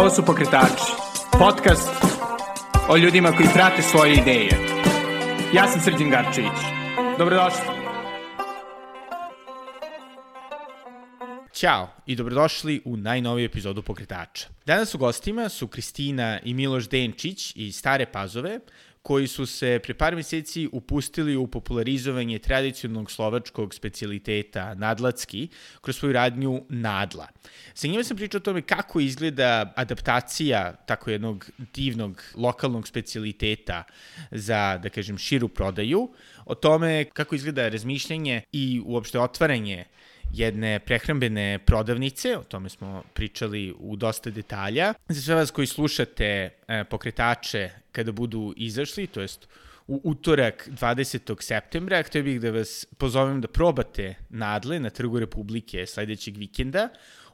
Ovo su Pokretači, podcast o ljudima koji prate svoje ideje. Ja sam Srđan Garčević. Dobrodošli. Ćao i dobrodošli u najnoviju epizodu Pokretača. Danas u gostima su Kristina i Miloš Denčić iz Stare Pazove, koji su se pre par meseci upustili u popularizovanje tradicionalnog slovačkog specialiteta nadlacki kroz svoju radnju Nadla. Sa njima sam pričao o tome kako izgleda adaptacija tako jednog divnog lokalnog specialiteta za, da kažem, širu prodaju, o tome kako izgleda razmišljanje i uopšte otvaranje jedne prehrambene prodavnice, o tome smo pričali u dosta detalja. Za sve vas koji slušate e, pokretače kada budu izašli, to jest u utorak 20. septembra, htio bih da vas pozovem da probate nadle na Trgu Republike sledećeg vikenda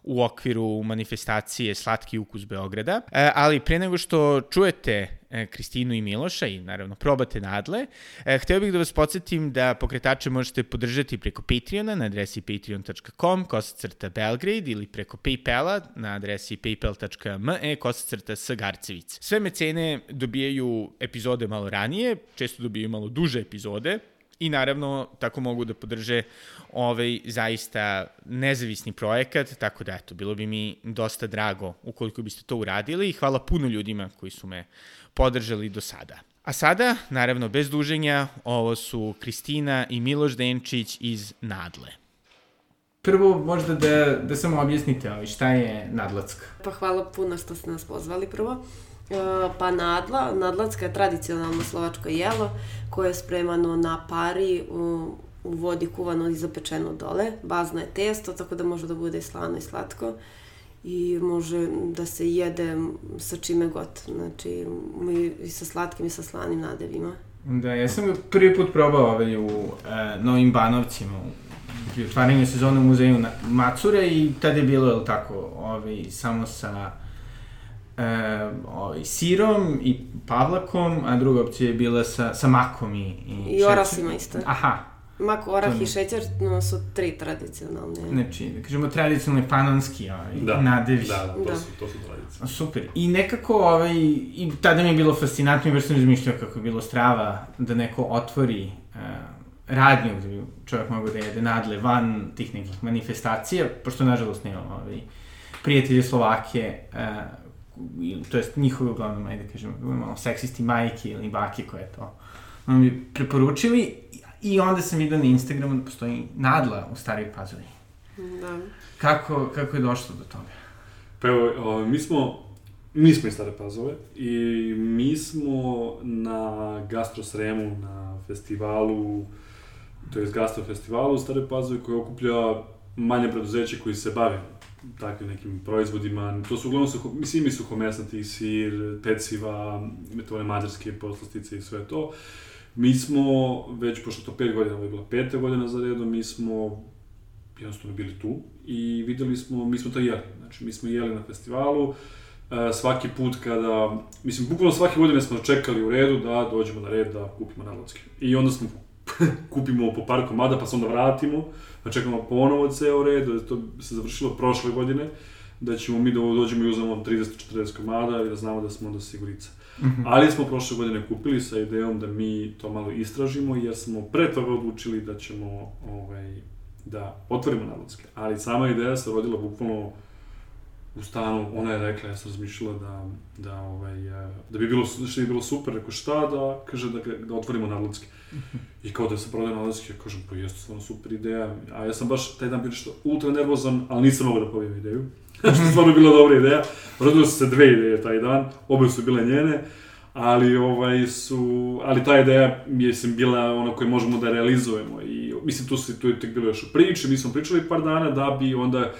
u okviru manifestacije Slatki ukus Beograda. E, ali pre nego što čujete e, Kristinu i Miloša i naravno probate nadle, e, hteo bih da vas podsjetim da pokretače možete podržati preko Patreona na adresi patreon.com kosacrta Belgrade ili preko Paypala na adresi paypal.me kosacrta Sagarcevic. Sve mecene dobijaju epizode malo ranije, često dobijaju malo duže epizode, I naravno, tako mogu da podrže ovaj zaista nezavisni projekat, tako da eto, bilo bi mi dosta drago ukoliko biste to uradili i hvala puno ljudima koji su me podržali do sada. A sada, naravno, bez duženja, ovo su Kristina i Miloš Denčić iz Nadle. Prvo, možda da, da samo objasnite ovaj, šta je Nadlacka. Pa hvala puno što ste nas pozvali prvo. E, pa nadla, nadlacka je tradicionalno slovačko jelo koje je spremano na pari u, u vodi kuvano i zapečeno dole. Bazno je testo, tako da može da bude slano i slatko i može da se jede sa čime god, znači i sa slatkim i sa slanim nadevima. Da, ja sam ga prvi put probao ovaj u e, Novim Banovcima, pri otvaranju sezone u muzeju Macure i tada je bilo, je tako, ovaj, samo sa e, ovaj, sirom i pavlakom, a druga opcija je bila sa, sa makom i, i, I orasima isto. Aha. Mak, orah i šećer no, su tri tradicionalne. Znači, da kažemo tradicionalni panonski ovaj, da. nadevi. Da, da, to, da. Su, to su tradicije. Super. I nekako, ovaj, i tada mi je bilo fascinantno, jer sam razmišljao kako je bilo strava da neko otvori uh, radnju gde bi čovjek mogao da jede nadle van tih nekih manifestacija, pošto nažalost nemam ovaj, prijatelje Slovake uh, to jest njihove uglavnom, ajde da kažem, malo seksisti majke ili bake koje to nam bi preporučili i onda sam vidio na Instagramu da postoji nadla u Staroj Pazovi. Da. Kako, kako je došlo do toga? Pa evo, o, mi smo, mi smo iz Stare Pazove i mi smo na Gastro Sremu, na festivalu, to je Gastro festivalu u Stare Pazove koji okuplja manje preduzeće koji se bave takvim nekim proizvodima. To su uglavnom, suho, mislim, i suhomesnati, sir, peciva, metone mađarske poslastice i sve to. Mi smo, već, pošto to pet godina, ovo je bila peta godina za redom, mi smo jednostavno bili tu i videli smo, mi smo to jeli. Znači, mi smo jeli na festivalu, e, svaki put kada, mislim, bukvalno svake godine smo čekali u redu da dođemo na red da kupimo nadlacke. I onda smo kupimo po par komada, pa se onda vratimo, pa čekamo ponovo ceo red, da to se završilo prošle godine, da ćemo mi da dođemo i uzmemo 30-40 komada i da znamo da smo onda sigurica. Mm -hmm. Ali smo prošle godine kupili sa idejom da mi to malo istražimo, jer smo pre toga odlučili da ćemo ovaj, da otvorimo nadlacke. Ali sama ideja se rodila bukvalno u stanu, ona je rekla, ja sam razmišljala da, da, ovaj, e, da bi bilo, što bi bilo super, rekao šta da, kaže da, da otvorimo nadlacke. I kao da se prodaje nadlacke, ja kažem, pa jeste stvarno super ideja. A ja sam baš taj dan bio nešto ultra nervozan, ali nisam mogao da povijem ideju. što je stvarno bila dobra ideja. Rodile su se dve ideje taj dan, obe su bile njene, ali ovaj su, ali ta ideja sam bila ona koju možemo da realizujemo i mislim tu se tu je tek bilo još u priči, mi smo pričali par dana da bi onda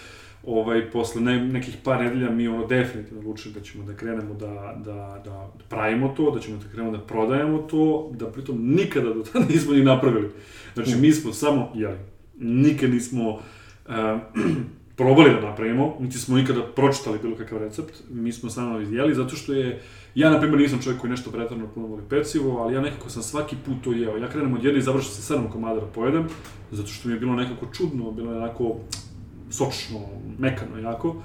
ovaj, posle ne, nekih par nedelja mi ono definitivno odlučili da ćemo da krenemo da, da, da pravimo to, da ćemo da krenemo da prodajemo to, da pritom nikada do tada nismo ni napravili. Znači, mi smo samo jeli. Nikad nismo uh, probali da napravimo, niti smo nikada pročitali bilo kakav recept, mi smo samo jeli, zato što je, ja na primjer nisam čovjek koji nešto pretarno puno voli pecivo, ali ja nekako sam svaki put to jeo. Ja krenem od jedne i završam sa sedam komada da pojedem, zato što mi je bilo nekako čudno, bilo je onako sočno, mekano jako.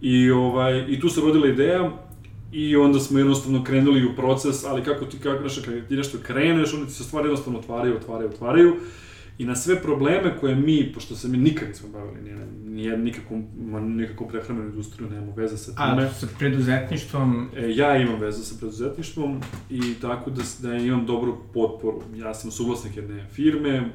I, ovaj, I tu se rodila ideja i onda smo jednostavno krenuli u proces, ali kako ti, kako, znaš, kad ti nešto kreneš, onda ti se stvari jednostavno otvaraju, otvaraju, otvaraju. I na sve probleme koje mi, pošto se mi nikad nismo bavili nije, nije nikakvom, nikakvom prehrambenom industriju, nemamo veze sa time. A sa preduzetništvom? E, ja imam veze sa preduzetništvom i tako da, da imam dobru potporu. Ja sam suglasnik jedne firme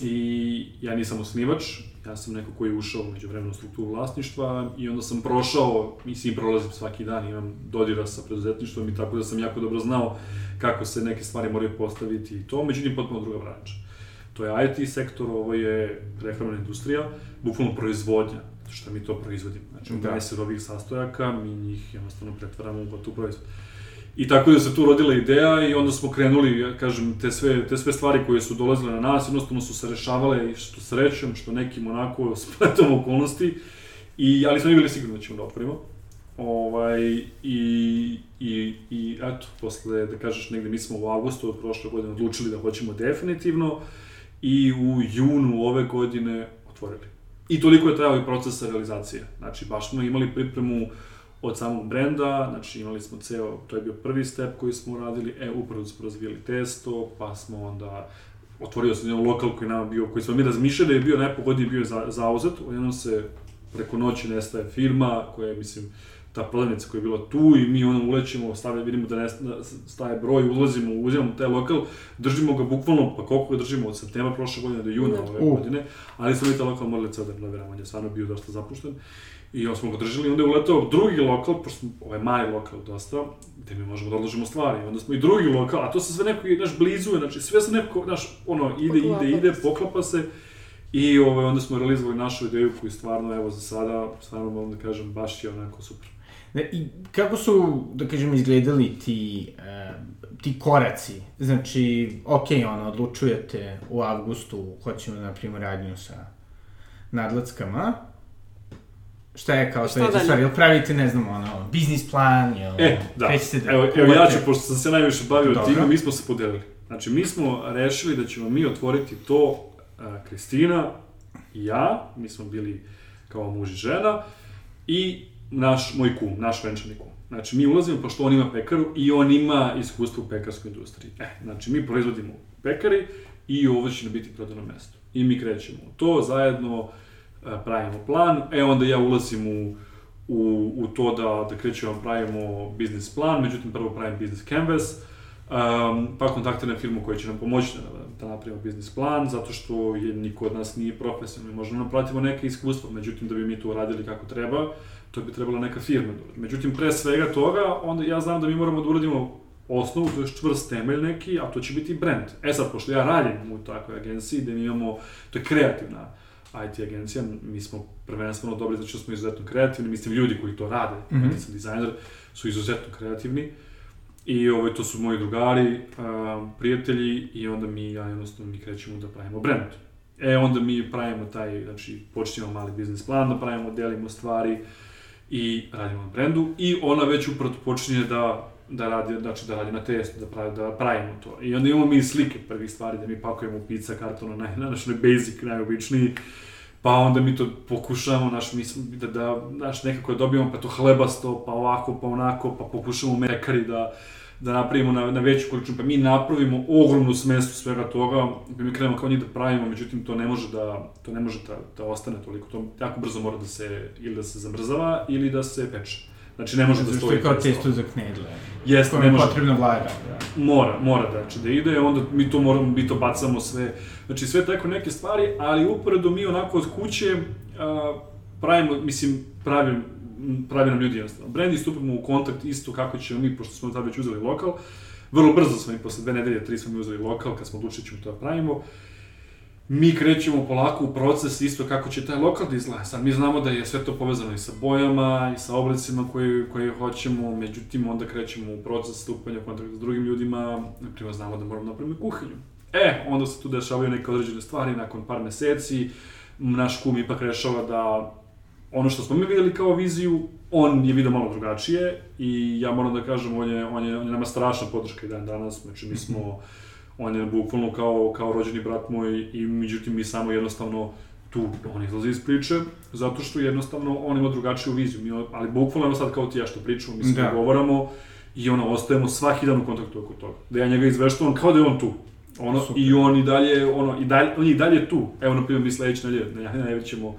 i ja nisam osnivač, ja sam neko koji je ušao među vremenu strukturu vlasništva i onda sam prošao, mislim, prolazim svaki dan, imam dodira sa preduzetništvom i tako da sam jako dobro znao kako se neke stvari moraju postaviti i to, međutim, potpuno druga branča. To je IT sektor, ovo je prehrambena industrija, bukvalno proizvodnja, što mi to proizvodimo. Znači, da. 20 ovih sastojaka, mi njih jednostavno pretvaramo u gotov proizvod. I tako da se tu rodila ideja i onda smo krenuli, ja kažem, te sve, te sve stvari koje su dolazile na nas, jednostavno su se rešavale i što srećom, što nekim onako spletom okolnosti, i, ali smo bili sigurni da ćemo da otvorimo. Ovaj, i, i, i eto, posle, da kažeš, negde mi smo u avgustu od prošle godine odlučili da hoćemo definitivno i u junu ove godine otvorili. I toliko je trajao i proces realizacije. Znači, baš smo imali pripremu od samog brenda, znači imali smo ceo, to je bio prvi step koji smo uradili, e, upravo smo razvijali testo, pa smo onda otvorio se jedan lokal koji nama bio, koji smo mi razmišljali, je bio najpogodniji bio za, zauzet, odjednom se preko noći nestaje firma koja je, mislim, ta prodavnica koja je bila tu i mi ono ulećemo, stavljamo, vidimo da ne da staje broj, ulazimo, uzimamo taj lokal, držimo ga bukvalno, pa koliko ga držimo od septembra prošle godine do juna ove uh. godine, ali smo mi taj lokal morali ceo da renoviramo, on je stvarno bio dosta zapušten. I on smo ga držali, onda je uletao drugi lokal, pošto ovaj maj lokal dosta, gde mi možemo da odložimo stvari. Onda smo i drugi lokal, a to se sve neko, znaš, blizuje, znači sve se neko, znaš, ono, ide, poklapa ide, ide, poklapa se. I ovaj, onda smo realizovali našu ideju koju stvarno, evo, za sada, stvarno mogu da kažem, baš je onako super. Ne, I kako su, da kažem, izgledali ti, e, ti koraci? Znači, ok, ono, odlučujete u avgustu, hoćemo da napravimo radnju sa nadlackama, šta je kao sledeća stvar, jel pravite, ne znam, ono, biznis plan, jel e, da. da evo, evo ja ću, pošto sam se najviše bavio Dobro. time, mi smo se podelili. Znači, mi smo rešili da ćemo mi otvoriti to, uh, Kristina i ja, mi smo bili kao muž i žena, i naš, moj kum, naš venčani kum. Znači, mi ulazimo, pošto on ima pekaru i on ima iskustvo u pekarskoj industriji. E, znači, mi proizvodimo pekari i ovo će biti prodano mesto. I mi krećemo to, zajedno pravimo plan, e onda ja ulazim u, u, u to da, da krećemo, pravimo biznis plan, međutim prvo pravim biznis canvas, um, pa kontaktiram firmu koja će nam pomoći da, da napravimo biznis plan, zato što je niko od nas nije profesionalni, možda nam pratimo neke iskustva, međutim da bi mi to uradili kako treba, to bi trebala neka firma da Međutim, pre svega toga, onda ja znam da mi moramo da uradimo osnovu, to je čvrst temelj neki, a to će biti brand. E sad, pošto ja radim u takvoj agenciji, da mi imamo, to je kreativna IT agencija, mi smo prvenstveno dobri zato što smo izuzetno kreativni, mislim ljudi koji to rade, mm -hmm. sam dizajner, su izuzetno kreativni. I ovaj, to su moji drugari, a, prijatelji i onda mi, ja jednostavno, mi krećemo da pravimo brand. E, onda mi pravimo taj, znači, počinjemo mali biznis plan, da pravimo, delimo stvari i radimo na brendu i ona već upravo počinje da da radi, znači da radi na testu, da, pravi, da pravimo to. I onda imamo mi slike prvih stvari, da mi pakujemo pizza kartona, naj, naš basic, najobičniji, pa onda mi to pokušamo, naš, mi da, da, naš, nekako da dobijemo, pa to hlebasto, pa ovako, pa onako, pa pokušamo mekari da, da napravimo na, na veću količinu, pa mi napravimo ogromnu smestu svega toga, pa mi krenemo kao njih da pravimo, međutim to ne može da, to ne može da, da ostane toliko, to jako brzo mora da se, ili da se zamrzava, ili da se peče. Znači, ne može da stoji. Kao testo za knedle. Jeste, ne može. potrebna vlaga. Da. Mora, mora znači da ide, onda mi to moramo, mi to bacamo sve. Znači, sve tako neke stvari, ali uporedo mi onako od kuće pravimo, mislim, pravim, pravi nam ljudi jednostavno. Brand i stupimo u kontakt isto kako ćemo mi, pošto smo tad već uzeli lokal, vrlo brzo smo i posle dve nedelje, tri smo mi uzeli lokal, kad smo odlučili da ćemo to da pravimo mi krećemo polako u proces isto kako će taj lokal da izgleda. Sad mi znamo da je sve to povezano i sa bojama i sa oblicima koje, koje hoćemo, međutim onda krećemo u proces stupanja u kontakt s drugim ljudima, na primjer znamo da moramo da napraviti kuhinju. E, onda se tu dešavaju neke određene stvari nakon par meseci, naš kum ipak rešava da ono što smo mi videli kao viziju, on je vidio malo drugačije i ja moram da kažem, on je, on je, on je nama strašna podrška i dan danas, znači mi smo on je bukvalno kao, kao rođeni brat moj i međutim mi samo jednostavno tu on izlazi iz priče, zato što jednostavno on ima drugačiju viziju, mi, ali bukvalno sad kao ti ja što pričamo, mi se Da. govoramo i ono, ostajemo svaki dan u kontaktu oko toga. Da ja njega izveštavam kao da je on tu. Ono, Super. I on i dalje, ono, i dalje, on je i dalje tu. Evo, na primjer, mi sledeće nedelje, ne, najavit ćemo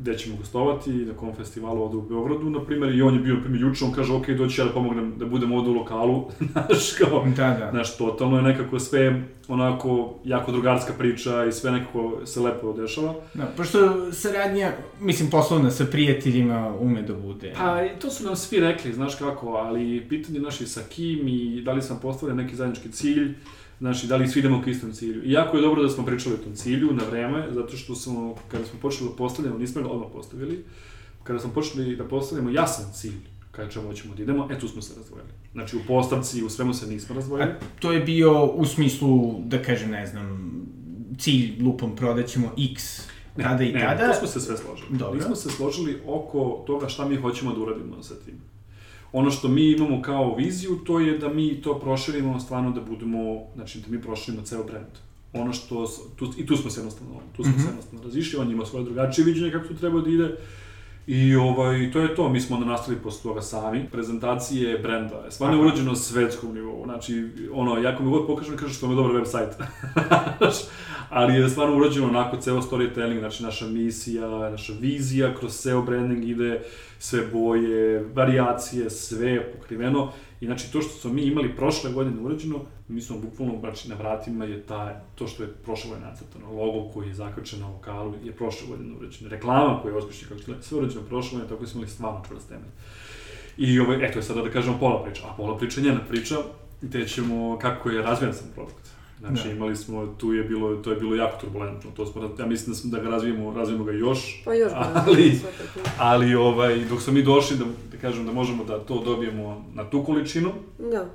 gde ćemo gostovati, na kom festivalu ovde u Beogradu, na primjer, i on je bio, primjer, juče, on kaže, ok, doći ja da pomognem da budem ovde u lokalu, znaš, kao, Da, da. Znaš, totalno je nekako sve onako jako drugarska priča i sve nekako se lepo dešava. Da, pošto saradnja, mislim, poslovna sa prijateljima ume da bude. Pa, to su nam svi rekli, znaš kako, ali pitanje naši sa kim i da li sam postavio neki zajednički cilj, znaš, i da li svi idemo ka istom cilju. I jako je dobro da smo pričali o tom cilju na vreme, zato što smo, kada smo počeli da postavljamo, nismo ga odmah postavili, kada smo počeli da postavljamo jasan cilj, kada čemu hoćemo da idemo, e tu smo se razdvojili. Znači, u postavci u svemu se nismo razdvojili. A to je bio u smislu, da kažem, ne znam, cilj lupom prodaćemo x tada i ne, tada. to smo se sve složili. Dobro. Nismo se složili oko toga šta mi hoćemo da uradimo sa tim. Ono što mi imamo kao viziju, to je da mi to proširimo stvarno da budemo, znači da mi proširimo ceo brand. Ono što, tu, i tu smo se jednostavno, tu smo Mhm. se jednostavno razišli, on ima svoje drugačije viđenje kako to treba da ide. I ovaj, to je to, mi smo onda nastali posle toga sami. Prezentacije brenda je stvarno Aha. urađeno na svetskom nivou. Znači, ono, jako mi god pokažem, kažeš što mi je dobar web sajt. ali je stvarno urađeno onako ceo storytelling, znači naša misija, naša vizija, kroz ceo branding ide, sve boje, varijacije, sve je pokriveno. I znači to što smo mi imali prošle godine urađeno, mi smo bukvalno, znači na vratima je ta, to što je prošle godine nacrtano, logo koji je zakačen na vokalu je prošle godine urađeno, reklama koja je uspešna, kako je sve urađeno prošle godine, tako da smo imali stvarno čvrst temelj. I ovaj, eto je sada da kažemo pola priča, a pola priča je njena priča, gde ćemo, kako je razvijan sam produkt. Znači, Da. imali smo, tu je bilo, to je bilo jako turbulentno, to smo, ja mislim da, smo, da ga razvijemo, razvijemo ga još, Pa još ali, svakako. ali ovaj, dok smo mi došli da, da kažem da možemo da to dobijemo na tu količinu, Da.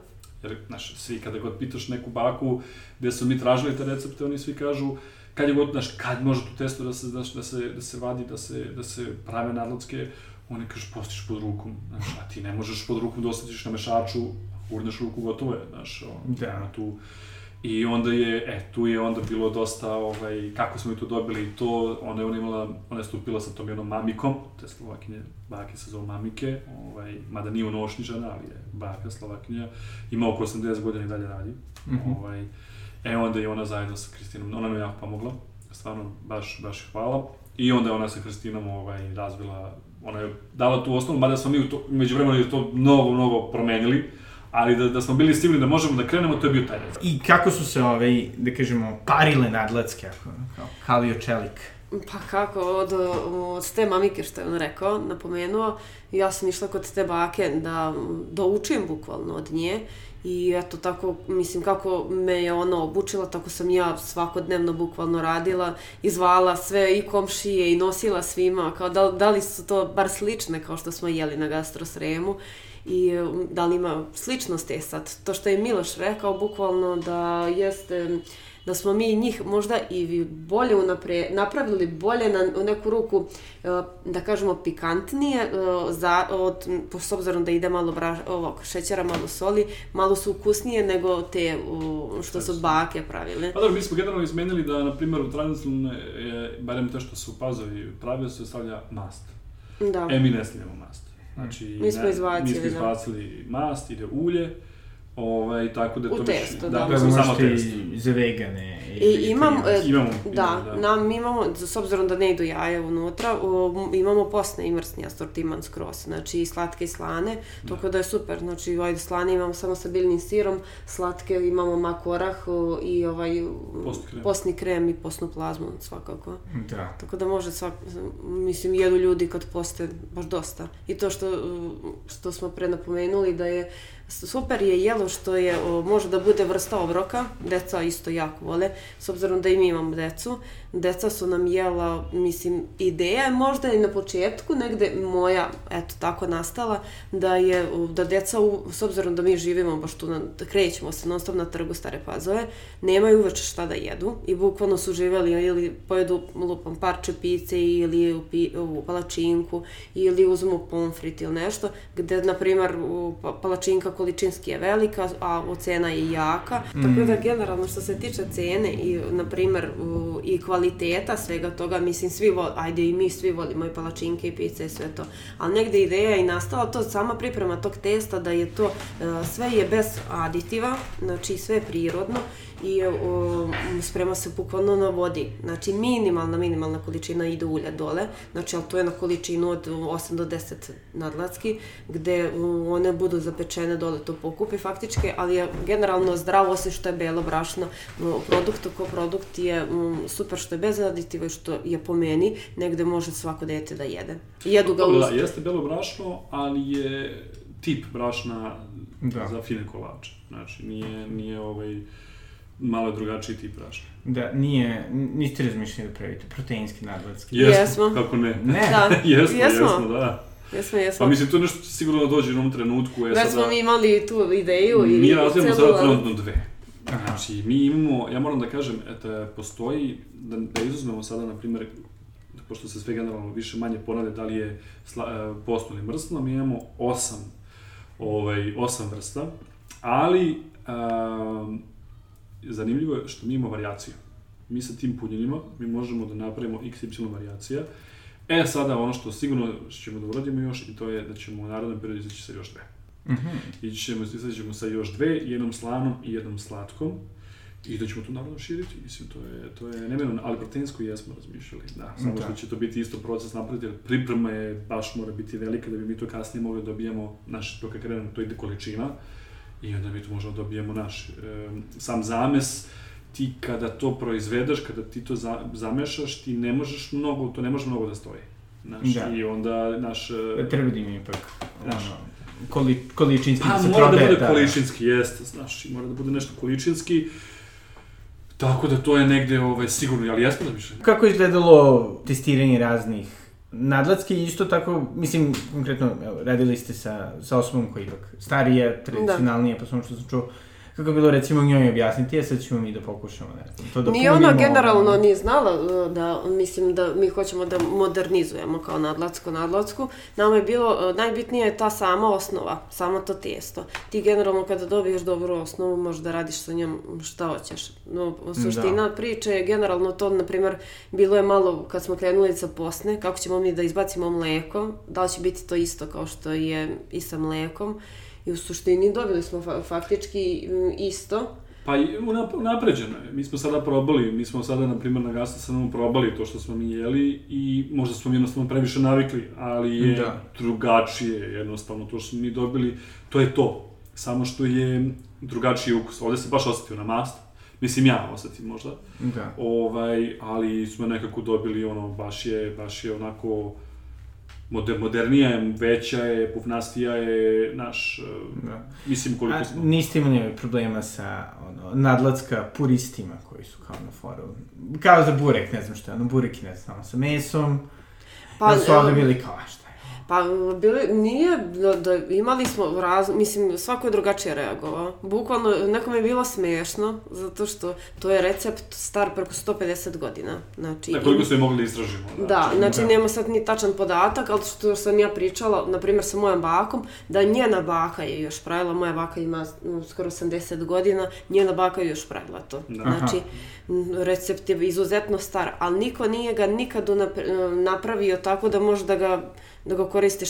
Jer, znaš, svi kada god pitaš neku baku gde su mi tražili te recepte, oni svi kažu kad je god, znaš, kad može tu testo da se, znaš, da se, da se vadi, da se, da se prave nadlatske, oni kažu postiš pod rukom, znaš, a ti ne možeš pod rukom da osjetiš na mešaču, urneš ruku, gotovo je, znaš, o, Da. tu, I onda je, e, tu je onda bilo dosta, ovaj, kako smo mi to dobili i to, ona je, ona imala, ona je stupila sa tom jednom mamikom, te slovakinje, bake se zove mamike, ovaj, mada nije unošni žena, ali je baka slovakinja, ima oko 80 godina i dalje radi. Mhm. ovaj, e, onda je ona zajedno sa Kristinom, ona nam je jako pomogla, stvarno, baš, baš hvala. I onda je ona sa Kristinom ovaj, razvila, ona je dala tu osnovu, mada smo mi u to, među vremenu to mnogo, mnogo promenili, ali da, da smo bili sigurni da možemo da krenemo, to je bio taj. I kako su se, ovaj, da kažemo, parile nadlatske, ako, kao Kalio Čelik? Pa kako, od, od te mamike što je on rekao, napomenuo, ja sam išla kod te bake da, da učim bukvalno od nje i eto tako, mislim, kako me je ona obučila, tako sam ja svakodnevno bukvalno radila i zvala sve i komšije i nosila svima, kao da, da li su to bar slične kao što smo jeli na gastrosremu i um, da li ima sličnosti e sad. To što je Miloš rekao, bukvalno da jeste da smo mi njih možda i bolje unapre, napravili bolje na u neku ruku, e, da kažemo, pikantnije, e, za, od, po- s obzirom da ide malo bra, ovog, šećera, malo soli, malo su ukusnije nego te što su bake pravile. Pa dobro, mi smo generalno izmenili da, na primjer, u tradicionalne, barem te što su pazovi pravili, se stavlja mast. Da. E, mi ne stavljamo mast. Znači, Mi smo ne, izbacili, Mi smo da. izbacili mast, ide ulje, ovaj, tako da je U to testo, da. da. Da, Da, samo možete testo. i za vegane. I imam, e, Imamo, da, da. nam, imamo, s obzirom da ne idu jaja unutra, o, imamo posne i mrsni asortiman skroz, znači i slatke i slane, tako da je super, znači ajde slane imamo samo sa biljnim sirom, slatke imamo mak orah o, i ovaj Postni krem. posni krem i posnu plazmu svakako. Da. Tako da može svak, mislim, jedu ljudi kad poste baš dosta. I to što, uh, što smo pre napomenuli da je super je jelo što je, o, može da bude vrsta obroka, deca isto jako vole, s obzirom da i mi imamo decu. Deca su nam jela, mislim, ideja je možda i na početku negde moja, eto, tako nastala, da je, da deca, u, s obzirom da mi živimo baš tu, na, da krećemo se non stop na trgu Stare Pazove, nemaju uveče šta da jedu i bukvalno su živeli ili pojedu lupom parče pice ili u, pi, u palačinku ili uzmu pomfrit ili nešto, gde, na primer, pa- palačinka količinski je velika, a cena je jaka. Tako da, generalno, što se tiče cene i, na primer, i kvaliteta kvaliteta svega toga, mislim, svi voli, ajde i mi svi volimo i palačinke i pice i sve to, ali negde ideja je nastala to sama priprema tog testa da je to, uh, sve je bez aditiva, znači sve je prirodno i o, sprema se bukvalno na vodi. Znači minimalna, minimalna količina ide ulja dole, znači ali to je na količinu od 8 do 10 nadlatski, gde o, one budu zapečene dole, to pokupi faktički, ali je generalno zdravo, osim što je belo brašno. O, produkt ko produkt je o, super što je bez aditiva i što je po meni, negde može svako dete da jede. Jedu ga Da, uz... jeste belo brašno, ali je tip brašna Da. za fine kolače. Znači, nije, nije ovaj, malo drugačiji tip brašna. Da, nije, niste razmišljali da pravite proteinski nadlatski. Jesmo. Kako ne? Ne. Da, jesmo, jesmo. jesmo, da. Jesmo, jesmo. Pa mislim, to je nešto će sigurno da dođe u jednom trenutku. E, Već sada, smo mi imali tu ideju i mi razvijamo sada trenutno dve. Aha. Znači, mi imamo, ja moram da kažem, eto, postoji, da, da izuzmemo sada, na primjer, pošto se sve generalno više manje ponavlja da li je sla, e, postno ili mrsno, mi imamo osam, ovaj, osam vrsta, ali um, zanimljivo je što mi imamo variaciju. Mi sa tim punjenima, mi možemo da napravimo x, y variacija. E, sada ono što sigurno ćemo da uradimo još i to je da ćemo u narodnom periodu izaći sa još dve. Mhm. Ići ćemo, izaći ćemo sa još dve, jednom slanom i jednom slatkom. I da ćemo to naravno širiti, mislim, to je, to je neminovno, ali proteinsko jesmo razmišljali, da, samo Da. što će to biti isto proces napraviti, jer priprema je, baš mora biti velika da bi mi to kasnije mogli da dobijemo, naš, to kad krenemo, to ide količina, i onda mi to možemo da dobijemo naš, e, sam zames, ti kada to proizvedeš, kada ti to za, zamešaš, ti ne možeš mnogo, to ne može mnogo da stoji. Znaš, Da. i onda, naš, e, Treba da ima ipak, Znaš. ono, koli, količinski Pa da se mora da prodaje, bude količinski, jeste, znaš, mora da bude nešto količinski. Tako da to je negde ovaj, sigurno, ali jesmo da više. Kako je izgledalo testiranje raznih nadlatski isto tako, mislim, konkretno, evo, radili ste sa, sa osobom koja je ipak starija, tradicionalnija, pa samo što sam čuo, kako bilo recimo njoj objasniti, a sad ćemo mi da pokušamo, ne znam, to da Ni ona generalno ono. nije znala uh, da, mislim da mi hoćemo da modernizujemo kao nadlacku, nadlacku. Nama je bilo, uh, najbitnije je ta sama osnova, samo to testo. Ti generalno kada dobiješ dobru osnovu, možeš da radiš sa njom šta hoćeš. No, suština priče je generalno to, na primjer, bilo je malo kad smo krenuli sa posne, kako ćemo mi da izbacimo mleko, da li će biti to isto kao što je i sa mlekom. I u suštini dobili smo fa faktički isto. Pa unapređeno je. Mi smo sada probali, mi smo sada, na primjer, na gastrosanom probali to što smo mi jeli i možda smo mi jednostavno previše navikli, ali je Da. drugačije jednostavno to što smo mi dobili, to je to. Samo što je drugačiji ukus. Ovde se baš osetio na mast. Mislim, ja osetim možda. Da. Ovaj, ali smo nekako dobili ono, baš je, baš je onako moder, modernija je, veća je, pufnastija je, naš, eh, Da. mislim koliko A smo... niste imali problema sa ono, nadlatska puristima koji su kao na foru? Kao za burek, ne znam šta je, ono burek je ne znam, sa mesom, pa, da su ovde bili kao, šta? Pa, bili, nije, da, da imali smo raz, mislim, svako je drugačije reagovao. Bukvalno, nekom je bilo smešno, zato što to je recept star preko 150 godina. Znači, Na koliko je mogli da istražimo. Da, znači da. nema sad ni tačan podatak, ali što sam ja pričala, na primjer sa mojom bakom, da njena baka je još pravila, moja baka ima mm, skoro 80 godina, njena baka je još pravila to. Da. Znači, recept je izuzetno star, ali niko nije ga nikad napravio tako da može da ga da ga koristiš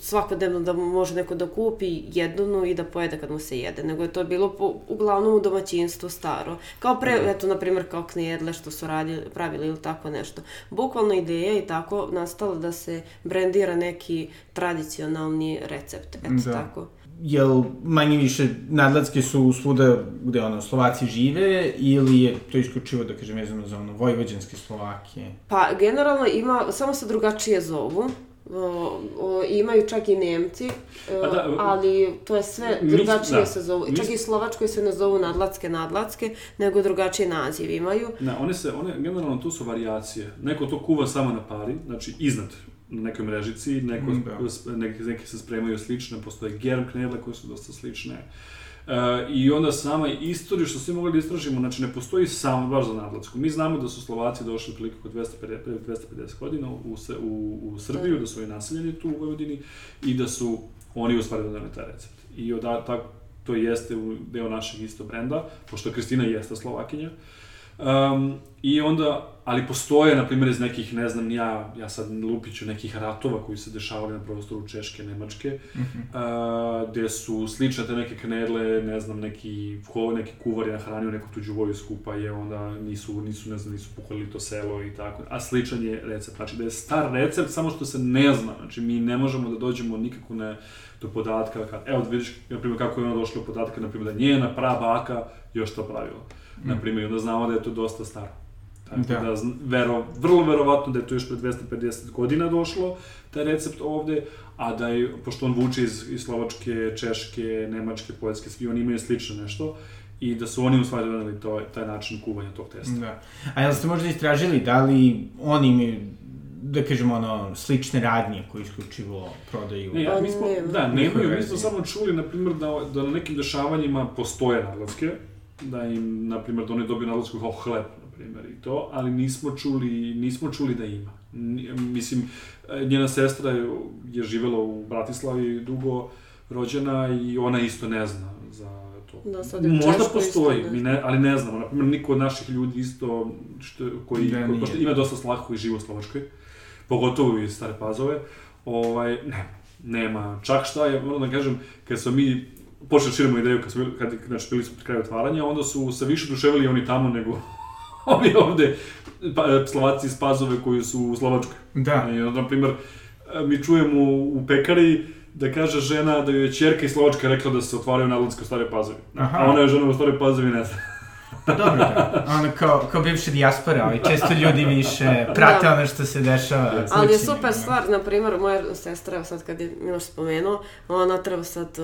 svakodnevno, da može neko da kupi jednu i da pojede kad mu se jede, nego je to bilo po, uglavnom u domaćinstvu staro. Kao pre, eto, na primjer, kao knjedle što su radili, pravili ili tako nešto. Bukvalno ideja je tako nastala da se brendira neki tradicionalni recept, eto Da. tako. Jel manje više nadlatske su svuda gde ono Slovaci žive ili je to isključivo da kažem vezano za ono vojvođanske Slovakije? Pa, generalno ima, samo se drugačije zovu. O, o, imaju čak i Nemci, e, da, ali to je sve drugačije da. se zovu. Mi- Čak i Slovačkoj se ne zovu nadlatske nadlatske, nego drugačiji naziv imaju. Da, one se, one, generalno tu su varijacije. Neko to kuva samo na pari, znači iznad na nekoj mrežici, neko, Mm, da. neki, neki se spremaju slične, postoje germ knedle koje su dosta slične. E, I onda sama istorija što svi mogli da istražimo, znači ne postoji samo baš za nadlatsku. Mi znamo da su Slovaci došli prilike oko 250, pre 250 godina u, u, u Srbiju, da su oni naseljeni tu u Vojvodini i da su oni u stvari doneli taj recept. I od, tak, to jeste deo našeg isto brenda, pošto Kristina jeste Slovakinja. Um, I onda, ali postoje, na primjer, iz nekih, ne znam, ja, ja sad lupiću nekih ratova koji se dešavali na prostoru Češke, Nemačke, mm -hmm. uh, gde su slične te neke knedle, ne znam, neki, ko, neki kuvar je nahranio neku tuđu vojsku, pa je onda nisu, nisu, ne znam, nisu puhali to selo i tako, a sličan je recept. Znači da je star recept, samo što se ne zna, znači mi ne možemo da dođemo nikako ne, do podatka, kad, evo vidiš, na primjer, kako je ona došla do podatka, na primjer, da njena prabaka još to pravila. Mm. Na primjer, onda znamo da je to dosta staro. Tako da, da vero, vrlo verovatno da je to još pre 250 godina došlo, taj recept ovde, a da je, pošto on vuče iz, iz Slovačke, Češke, Nemačke, Poljske, svi oni imaju slično nešto, i da su oni u stvari doneli to, taj način kuvanja tog testa. Da. A jel ste možda istražili da li oni imaju da kažemo, ono, slične radnje koje isključivo prodaju. Ne, ja, mi smo, da, nemaju, mi smo samo čuli, na primjer, da, da na nekim dešavanjima postoje naglaske, da im, na primjer, da oni dobiju naglasku kao hleb, na primjer, i to, ali nismo čuli, nismo čuli da ima. Mislim, njena sestra je, je živela u Bratislavi dugo, rođena i ona isto ne zna za to. Da, sad je Možda postoji, isto, ne. mi ne, ali ne znamo. Na primjer, niko od naših ljudi isto, što, koji, da, ko, ima dosta slah koji žive u Slovačkoj, pogotovo iz Stare Pazove, ovaj, ne, nema. Čak šta je, moram da kažem, kad smo mi počeli da širimo ideju kad, smo, kad, znači, bili smo pri kraju otvaranja, onda su se više duševili oni tamo nego ovi ovde pa, Slovaci iz Pazove koji su u Slovačkoj. Da. I onda, na primjer, mi čujemo u pekari da kaže žena da joj je čerka iz Slovačka rekla da se otvaraju nadlatske u Stare Pazovi. Aha. A ona je žena u Stare Pazovi ne zna. Pa dobro, da. Ono, kao, kao bivša dijaspora, ali često ljudi više prate da. ono što se dešava. Ali je super stvar, na primjer, moja sestra, sad kad je Miloš spomenuo, ona treba sad,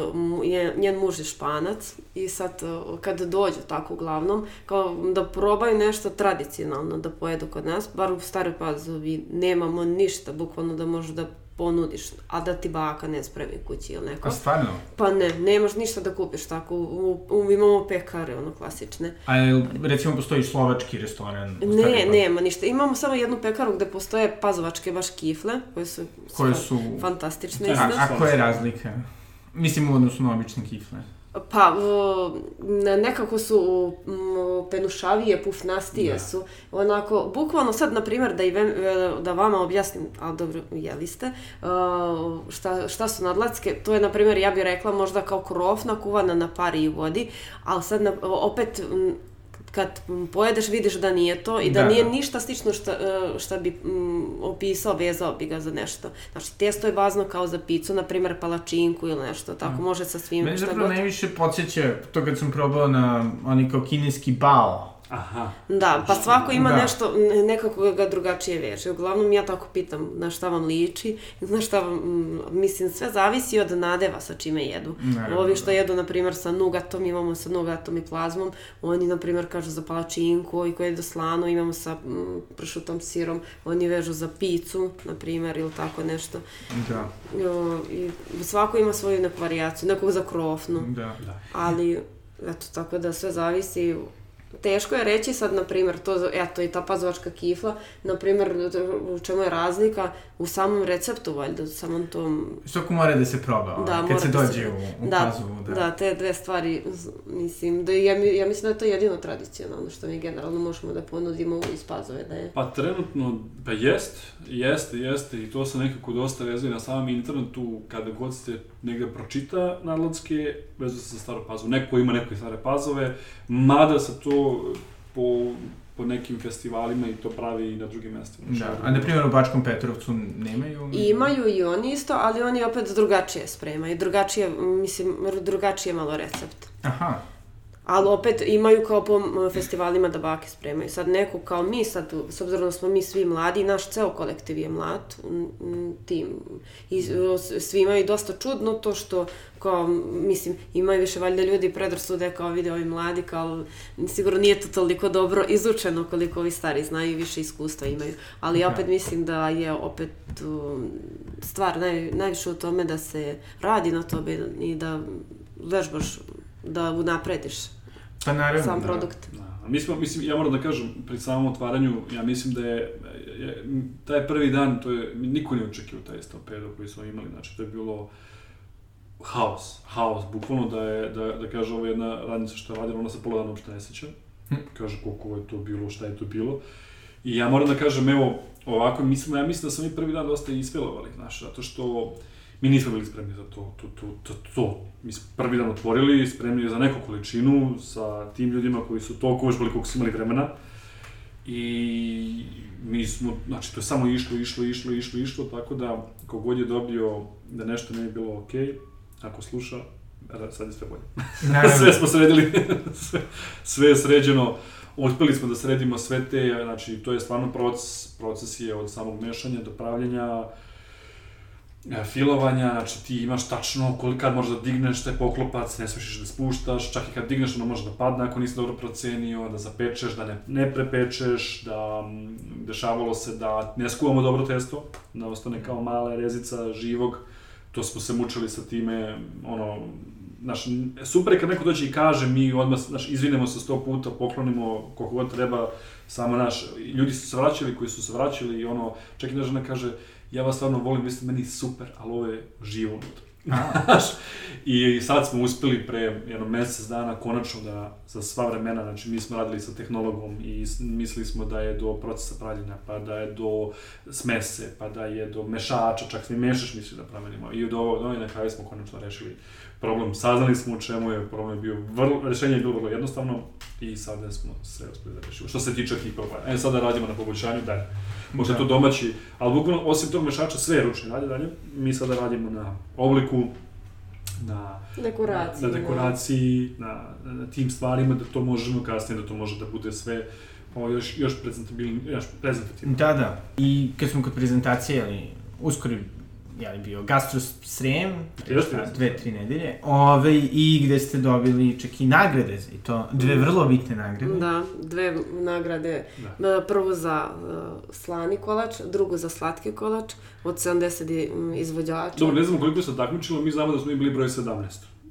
je, njen muž je španac i sad kad dođu tako uglavnom, kao da probaju nešto tradicionalno da pojedu kod nas, bar u Staroj Pazovi nemamo ništa, bukvalno da možu da ponudiš, a da ti baka ne spravi kući ili neko. A stvarno? Pa ne, nemaš ništa da kupiš tako, u, u, imamo pekare, ono, klasične. A recimo postoji slovački restoran? Ne, nema ništa. Imamo samo jednu pekaru gde postoje pazovačke baš kifle, koje su, koje su... fantastične. A, a koja je razlika? Mislim u odnosu na obične kifle. Pa, nekako su penušavije, pufnastije da. su. Onako, bukvalno sad, na primjer, da, i ve, da vama objasnim, a dobro, jeli ste, šta, šta su nadlatske, to je, na primjer, ja bih rekla možda kao krofna kuvana na pari i vodi, ali sad, na, opet, kad pojedeš vidiš da nije to i da, da nije da. ništa slično šta, e, šta bi mm, opisao, vezao bi ga za nešto. Znači, testo je bazno kao za picu, na primjer palačinku ili nešto, tako mm. može sa svim Meni zapravo najviše podsjeća to kad sam probao na oni kao kineski bao, Aha. Da, pa svako ima da. nešto, nekako ga drugačije veže. Uglavnom ja tako pitam na šta vam liči, na šta vam, mislim, sve zavisi od nadeva sa čime jedu. Ne, Ovi što jedu, na primjer, sa nugatom, imamo sa nugatom i plazmom, oni, na primjer, kažu za palačinku, ovi koji jedu slano, imamo sa m, pršutom, sirom, oni vežu za picu, na primjer, ili tako nešto. Da. O, I svako ima svoju neku varijaciju, nekog za krofnu. Da. da. Ali, eto, tako da sve zavisi teško je reći sad, na primjer, to, eto, i ta pazovačka kifla, na primjer, u čemu je razlika u samom receptu, valjda, u samom tom... Što mora da se proba, da, kad se da dođe se... u, u da, pazovu, da. Da, te dve stvari, mislim, da ja, ja mislim da je to jedino tradicionalno što mi generalno možemo da ponudimo iz pazove, da je... Pa trenutno, pa jest, jeste, jeste, i to se nekako dosta vezuje na samom internetu, kada god se negde pročita nadladske, vezuje se za staro pazovu, neko ima neke stare pazove, mada se to po, po nekim festivalima i to pravi i na drugim mestima. Da, a na primjer u Bačkom Petrovcu nemaju? Imaju i oni isto, ali oni opet drugačije spremaju, drugačije, mislim, drugačije malo recept. Aha. Ali opet imaju kao po festivalima da bake spremaju. Sad neko kao mi, sad, s obzirom da smo mi svi mladi, naš ceo kolektiv je mlad, tim. I svi imaju dosta čudno to što, kao, mislim, imaju više valjda ljudi predrasude kao vide ovi mladi, kao, sigurno nije to toliko dobro izučeno koliko ovi stari znaju više iskustva imaju. Ali ja opet mislim da je opet stvar naj, najviše u tome da se radi na tome i da vežbaš da unaprediš pa naravno, sam da. produkt. Da. Mi smo, mislim, ja moram da kažem, pri samom otvaranju, ja mislim da je, je taj prvi dan, to je, niko nije očekio taj stampedo koji smo imali, znači to je bilo haos, haos, bukvalno da je, da, da kaže ova jedna radnica što je radila, ona se pola dana uopšte ne seća. Kaže koliko je to bilo, šta je to bilo. I ja moram da kažem, evo, ovako, mislim, ja mislim da smo mi prvi dan dosta ispelovali, znaš, zato što mi nismo bili spremni za to, to, to, to, to. Mi smo prvi dan otvorili, spremni za neku količinu, sa tim ljudima koji su toliko uvežbali koliko su imali vremena. I mi smo, znači, to je samo išlo, išlo, išlo, išlo, išlo, tako da, kogod je dobio da nešto nije bilo okej, okay, ako sluša, sad je sve bolje. sve smo sredili, sve, sve je sređeno, uspeli smo da sredimo sve te, znači, to je stvarno proces, proces je od samog mešanja do pravljenja, filovanja, znači ti imaš tačno koliko kad možeš da digneš taj poklopac, ne smiješ da spuštaš, čak i kad digneš ono može da padne ako nisi dobro procenio, da zapečeš, da ne, ne prepečeš, da dešavalo se da ne skuvamo dobro testo, da ostane kao mala rezica živog, to smo se mučili sa time, ono, znaš, super je kad neko dođe i kaže, mi odmah, znaš, izvinemo se sto puta, poklonimo koliko god treba, samo, naš, ljudi su se vraćali koji su se vraćali i ono, čak i da žena kaže, ja vas stvarno volim, vi ste meni super, ali ovo je živo unutra. I sad smo uspeli pre jedno mesec dana konačno da za sva vremena, znači mi smo radili sa tehnologom i mislili smo da je do procesa pravljenja, pa da je do smese, pa da je do mešača, čak mi mešaš misli da promenimo. I od ovo, do na kraju smo konačno rešili problem, saznali smo u čemu je, problem je bio vrlo, rešenje je bilo vrlo jednostavno i sada smo sve uspeli da rešimo. Što se tiče hipova, e sada radimo na poboljšanju dalje. Možda da. to domaći, ali bukvalno osim tog mešača sve je ručno dalje dalje. Mi sada radimo na obliku, na dekoraciji, na, na dekoraciji, na, na, na tim stvarima da to možemo kasnije da to može da bude sve o, još još prezentabilno, još prezentativno. Da, da. I kad smo kod prezentacije, ali uskoro jeli, bio Gastro Srem, dve, tri nedelje, ove, i gde ste dobili čak i nagrade, i to dve mm. vrlo bitne nagrade. Da, dve nagrade, da. prvo za uh, slani kolač, drugo za slatki kolač, od 70 izvođača. Dobro, ne znamo koliko se takmičilo, mi znamo da smo mi bili broj 17.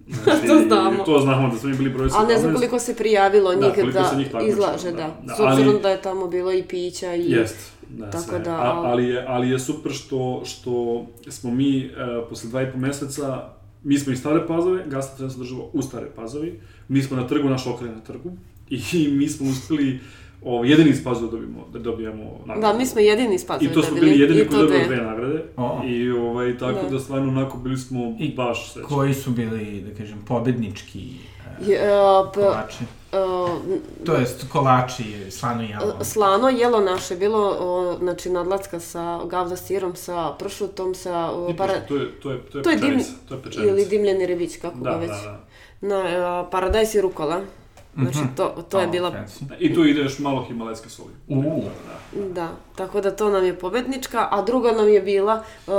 Znači, to znamo. To znamo da smo bili broj 17. Ali ne znam koliko se prijavilo njih da, da izlaže, da. da. da. S obzirom ali, da je tamo bilo i pića i... Jest Da, Tako sve. da... A, ali, je, ali je super što, što smo mi uh, posle dva i po meseca, mi smo iz Stare Pazove, Gasta treba se država u Stare Pazovi, mi smo na trgu, naš lokal na trgu, i mi smo uspeli o, jedini iz Pazova dobijemo, da dobijamo nagradu. Da, mi smo jedini iz Pazova I to smo bili jedini koji dobili dve nagrade. O. I ovaj, tako da. da stvarno onako bili smo I baš srećni. koji su bili, da kažem, pobednički uh, je, uh, kolači? Uh, to jest kolači, slano jelo. Slano jelo naše bilo, o, znači nadlacka sa gavda sirom, sa pršutom, sa... O, para... To je, to je, to je, to je, pečenica, to je pečenica. Ili dimljeni rebić, kako da, ga već. Da, da. Na, uh, paradajs i rukola. Znači, mhm. to, to je bila... I tu ide još malo himalajske soli. Uh. Da, da. da, tako da to nam je pobednička, a druga nam je bila, uh,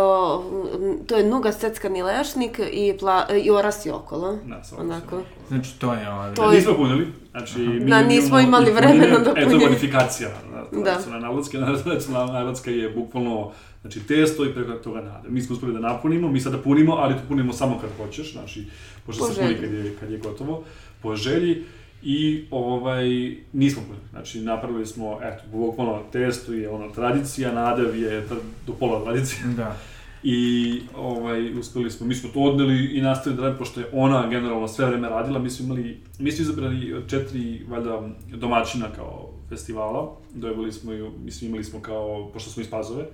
to je nuga seckani lešnik i, pla, i orasi okolo. Da, sa Onako. Znači, to je ovaj... To je... Nismo punili, znači... Mi da, nismo imali vremena da punimo. E, to je modifikacija. Da. Narodska, narodska je bukvalno Znači, testo i preko toga nade. Mi smo uspeli da napunimo, mi sada punimo, ali to punimo samo kad hoćeš, znači, pošto se puni kad je, kad je gotovo, po želji. I ovaj, nismo punili. Znači, napravili smo, eto, bukvalno testu je ono, tradicija, nadev je do pola tradicija. Da. I ovaj, uspeli smo, mi smo to odneli i nastavili da radimo, pošto je ona generalno sve vreme radila, mi smo imali, mi smo izabrali četiri, valjda, domaćina kao festivala, dojevali smo ju, mislim, imali smo kao, pošto smo iz Pazove,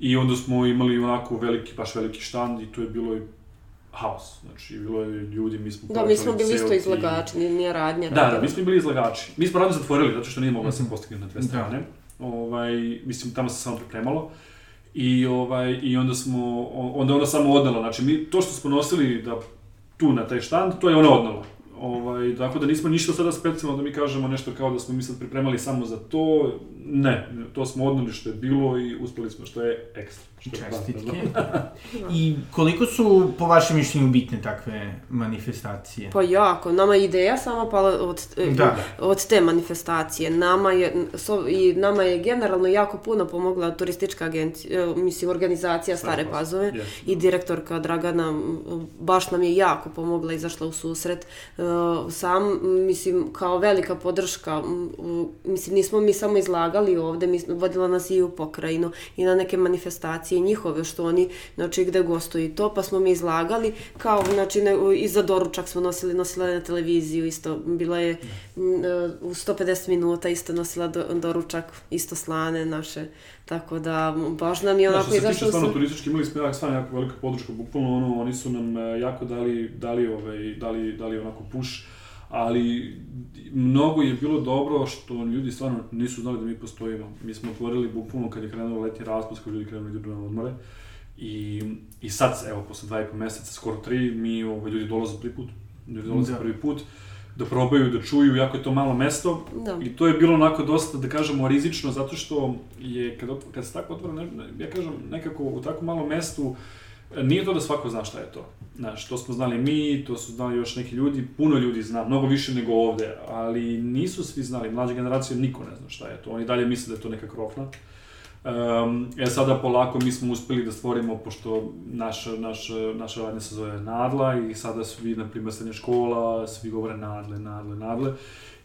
i onda smo imali onako veliki, baš veliki štand i to je bilo i haos. Znači, bilo je ljudi, mi smo... Da, mi smo bili isto izlagači, nije radnja. Da, da, mi smo bili izlagači. Mi smo radno zatvorili, zato što nije mogla da se mhm. postigne na dve da. strane. Da. Ovaj, mislim, tamo se samo pripremalo. I, ovaj, I onda smo, onda ona samo odnala. Znači, mi, to što smo nosili da tu na taj štand, to je ona odnala. Ovaj, tako da nismo ništa sada specijalno da mi kažemo nešto kao da smo mi sad pripremali samo za to. Ne, to smo odnali što je bilo i uspeli smo što je ekstra. Čestitke. I koliko su, po vašem mišljenju, bitne takve manifestacije? Pa jako. Nama je ideja sama pala od, e, da. od te manifestacije. Nama je, so, i nama je generalno jako puno pomogla turistička agencija, e, mislim, organizacija Stare Pazove yes. i direktorka Dragana baš nam je jako pomogla, izašla u susret. Uh, sam, mislim, kao velika podrška, mislim, nismo mi samo izlagali ovde, mi, vodila nas i u pokrajinu i na neke manifestacije njihove, što oni, znači, gde gostuju. I to, pa smo mi izlagali, kao, znači, ne, i za doručak smo nosili, nosila na televiziju, isto, bila je u 150 minuta, isto nosila do, doručak, isto slane naše, Tako da, baš nam je onako se tiče stvarno turistički, imali smo jako, stvarno jako velika podrška, bukvalno ono, oni su nam e, jako dali, dali, ovaj, dali, dali onako push, ali mnogo je bilo dobro što ljudi stvarno nisu znali da mi postojimo. Mi smo otvorili bukvalno kad je krenuo letnji raspust, kad ljudi krenuli da idu na odmore. I, I sad, evo, posle dva i po meseca, skoro tri, mi, ovaj, ljudi dolaze prvi put. Ljudi dolaze da. prvi put da probaju, da čuju, jako je to malo mesto. Da. I to je bilo onako dosta, da kažemo, rizično, zato što je, kad, kad se tako otvara, ne, ja kažem, nekako u tako malom mestu, nije to da svako zna šta je to. Znaš, to smo znali mi, to su znali još neki ljudi, puno ljudi zna, mnogo više nego ovde, ali nisu svi znali, mlađa generacija niko ne zna šta je to. Oni dalje misle da je to neka krofna. Um, e sada polako mi smo uspeli da stvorimo, pošto naša, naša, naša radnja se zove Nadla i sada svi, na primjer, srednja škola, svi govore Nadle, Nadle, Nadle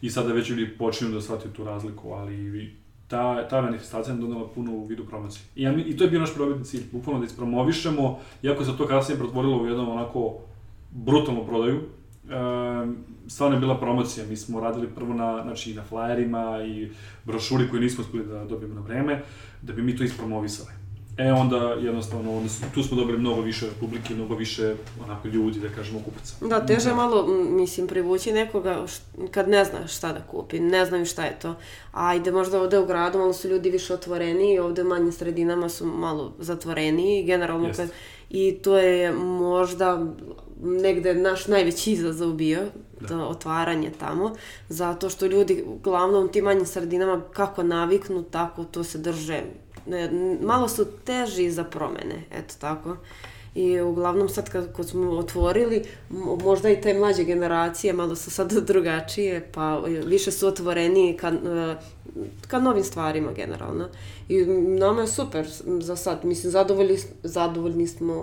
i sada već ljudi počinju da shvataju tu razliku, ali ta, ta manifestacija nam donala puno u vidu promocije. I, ja, I to je bio naš probitni cilj, bukvalno da ispromovišemo, iako se to kasnije pretvorilo u jednom onako brutalnu prodaju, um, stvarno je bila promocija, mi smo radili prvo na, znači, na flyerima i brošuri koje nismo uspeli da dobijemo na vreme, da bi mi to ispromovisali. E onda jednostavno onda su, tu smo dobili mnogo više publike, mnogo više onako ljudi, da kažemo kupaca. Da, teže da. malo, mislim, privući nekoga kad ne zna šta da kupi, ne znaju šta je to. Ajde, možda ovde u gradu malo su ljudi više otvoreni, ovde u manjim sredinama su malo zatvoreni, generalno Jest. kad, i to je možda negde naš najveći izazov bio, da. to otvaranje tamo, zato što ljudi uglavnom u tim manjim sredinama kako naviknu, tako to se drže. Malo su teži za promene, eto tako. I uglavnom sad kad, kad smo otvorili, možda i te mlađe generacije malo su sad drugačije, pa više su otvoreni ka, e, ka novim stvarima generalno. I nama je super za sad, mislim, zadovoljni, zadovoljni smo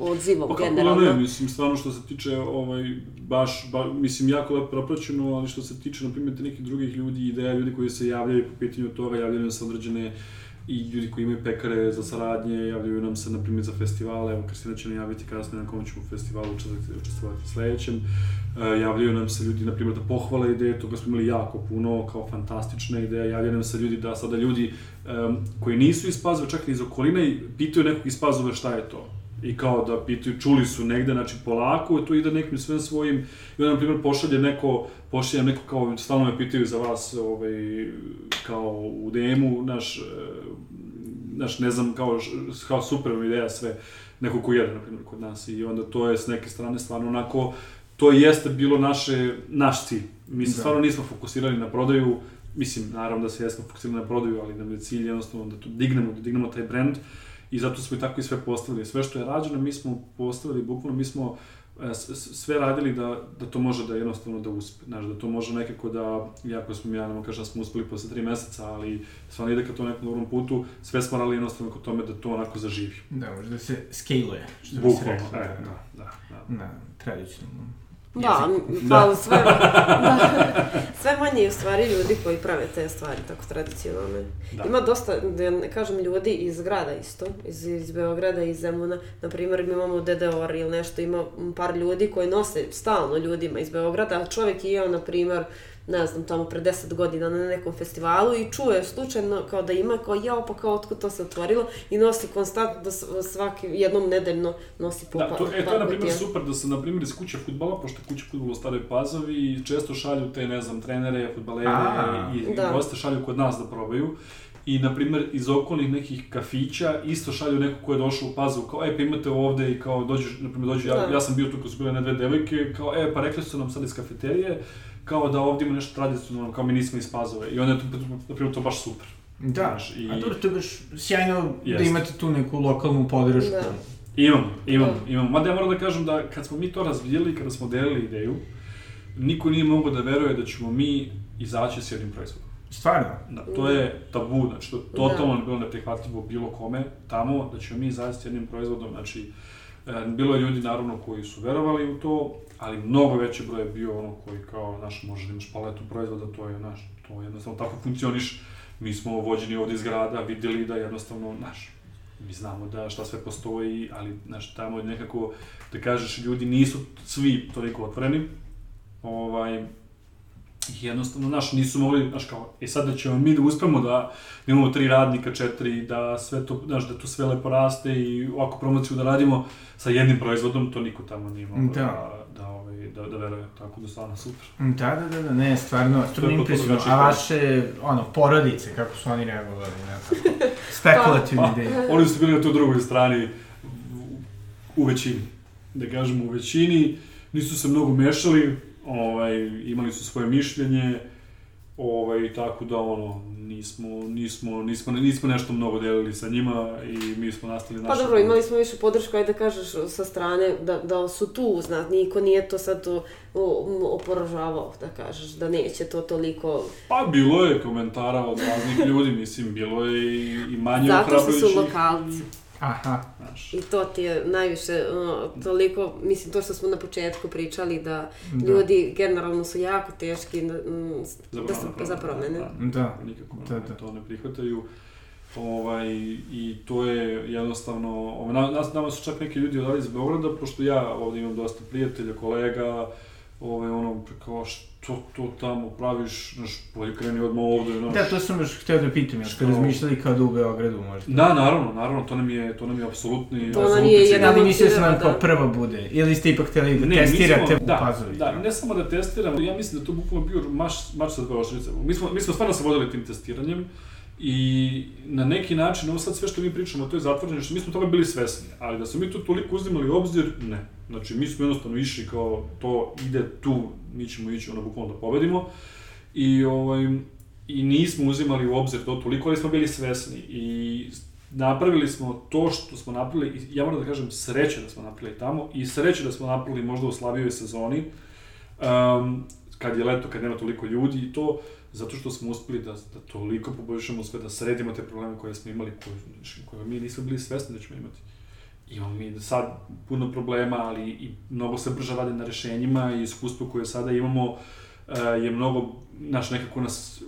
odzivom pa, generalno. Pa ne, mislim, stvarno što se tiče, ovaj, baš, ba, mislim, jako lepo propraćeno, ali što se tiče, na primjer, nekih drugih ljudi, ideja, ljudi koji se javljaju po pitanju toga, javljaju se određene uh, i ljudi koji imaju pekare za saradnje, javljaju nam se, na primjer, za festivale, evo Kristina će nam javiti kasnije na kom ćemo festivalu učestvovati sledećem, e, javljaju nam se ljudi, na primjer, da pohvale ideje, toga smo imali jako puno, kao fantastična ideja, javljaju nam se ljudi da sada ljudi um, koji nisu iz Pazove, čak i iz okoline, pitaju nekog iz Pazove šta je to i kao da pitaju, čuli su negde, znači polako, to ide nekim sve svojim, i onda, na primjer, pošalje neko, pošalje neko kao, stalno me pitaju za vas, ovaj, kao u DM-u, naš, e, naš, ne znam, kao, kao super ideja sve, neko ko jede, na primjer, kod nas, i onda to je s neke strane stvarno onako, to jeste bilo naše, naš cilj. Mi se da. stvarno nismo fokusirali na prodaju, mislim, naravno da se jesmo fokusirali na prodaju, ali nam je cilj jednostavno da to dignemo, da dignemo taj brand, i zato smo i tako i sve postavili. Sve što je rađeno, mi smo postavili, bukvalno mi smo e, sve radili da, da to može da jednostavno da uspe, znaš, da to može nekako da, jako smo, ja nam kažem, da smo uspeli posle tri meseca, ali stvarno ide ka to nekom dobrom putu, sve smo radili jednostavno kod tome da to onako zaživi. Da, može da se scale-uje, što bi se rekao. E, da, da, da. Da, tradicionalno. Da, da. pa sve, da, sve manje je u stvari ljudi koji prave te stvari tako tradicionalne. Da. Ima dosta, da ne kažem, ljudi iz grada isto, iz, iz Beograda, iz Zemuna. Na primjer, mi imamo DDOR ili nešto, ima par ljudi koji nose stalno ljudima iz Beograda, a čovjek je, na primjer, ne znam, tamo pre 10 godina na nekom festivalu i čuje slučajno kao da ima, kao jao, pa kao otkud to se otvorilo i nosi konstantno da svaki, jednom nedeljno nosi po da, to, e, to je na primjer super da se na primjer iz kuće futbala, pošto kuće futbola u Staroj Pazovi često šalju te, ne znam, trenere, futbalere i, da. goste šalju kod nas da probaju i, na primjer, iz okolnih nekih kafića isto šalju neko ko je došao u Pazovu, kao, e, pa imate ovde i kao, dođeš, na primjer, dođe, ja, da. ja sam bio tu kad su bile ne dve devojke, kao, e, pa rekli su nam sad iz kafeterije, kao da ovdje ima nešto tradicionalno, kao mi nismo iz Pazove. I onda je to, na primjer, to baš super. Da, Znaš, i... a dobro, to je baš sjajno Jest. da imate tu neku lokalnu podršku. Da. Imam, imam, da. imam. Mada ja moram da kažem da kad smo mi to razvijeli, kada smo delili ideju, niko nije mogao da veruje da ćemo mi izaći s jednim proizvodom. Stvarno? Da, to je tabu, znači to totalno da. bilo neprihvatljivo bilo kome tamo, da ćemo mi izaći s jednim proizvodom, znači E, bilo je ljudi naravno koji su verovali u to, ali mnogo veći broj je bio ono koji kao, znaš, možeš da imaš paletu proizvoda, to je, znaš, to jednostavno tako funkcioniš. Mi smo vođeni ovde iz grada, videli da jednostavno, znaš, mi znamo da šta sve postoji, ali, znaš, tamo je nekako, da kažeš, ljudi nisu svi toliko otvoreni, ovaj, jednostavno, znaš, nisu mogli, znaš, kao, e sad da ćemo mi da uspemo da imamo tri radnika, četiri, da sve to, znaš, da to sve lepo raste i ovako promociju da radimo sa jednim proizvodom, to niko tamo nije mogao da, da, da, ovaj, da, da veruje, tako da stvarno super. Da, da, da, da, ne, stvarno, stvarno impresivno. Znači, A vaše, ono, porodice, kako su oni reagovali, ne, spekulativni pa, ideje. Pa, oni su bili na toj drugoj strani, u većini, da kažemo u većini, nisu se mnogo mešali, ovaj, imali su svoje mišljenje, ovaj, tako da ono, nismo, nismo, nismo, nismo nešto mnogo delili sa njima i mi smo nastavili naše... Pa dobro, imali smo više podršku, ajde da kažeš, sa strane, da, da su tu, znat, niko nije to sad to oporažavao, da kažeš, da neće to toliko... Pa bilo je komentara od raznih ljudi, mislim, bilo je i, i manje Zato što su lokalci. Aha. Znaš. I to ti je najviše, uh, toliko, mislim, to što smo na početku pričali, da, da. ljudi generalno su jako teški da, um, da su za promene. Da, da. Nikako da, da. to ne prihvataju. Ovaj, I to je jednostavno, ovaj, nas, nama su čak neki ljudi odali iz Beograda, pošto ja ovde imam dosta prijatelja, kolega, ovaj, ono, kao, što to tamo praviš, znaš, bolje kreni odmah ovde, znaš. Da, to sam još hteo da pitam, jel ste razmišljali kao da u Beogradu možda? Da, naravno, naravno, to nam je, to nam je apsolutni... To nam je jedan Ali mislio sam nam kao prva bude, ili ste ipak hteli da ne, testirate smo, u da, pazovi? Da, ne samo da testiramo, ja mislim da to bukvalno bio mač, mač sa dve oštrice. Mi smo, mi smo stvarno se vodili tim testiranjem, I na neki način, ovo sad sve što mi pričamo, to je zatvoreno, što mi smo toga bili svesni, ali da smo mi to toliko uzimali obzir, ne. Znači, mi smo jednostavno išli kao, to ide tu, mi ćemo ići ono bukvalno da pobedimo. I, ovaj, I nismo uzimali u obzir to toliko, ali smo bili svesni. I napravili smo to što smo napravili, ja moram da kažem sreće da smo napravili tamo i sreće da smo napravili možda u slabijoj sezoni, um, kad je leto, kad nema toliko ljudi i to, zato što smo uspeli da, da toliko poboljšamo sve, da sredimo te probleme koje smo imali, koje, koje mi nismo bili svesni da ćemo imati. Imamo mi sad puno problema, ali i mnogo se brže radi na rešenjima i iskustvo koje sada imamo uh, je mnogo, naš nekako nas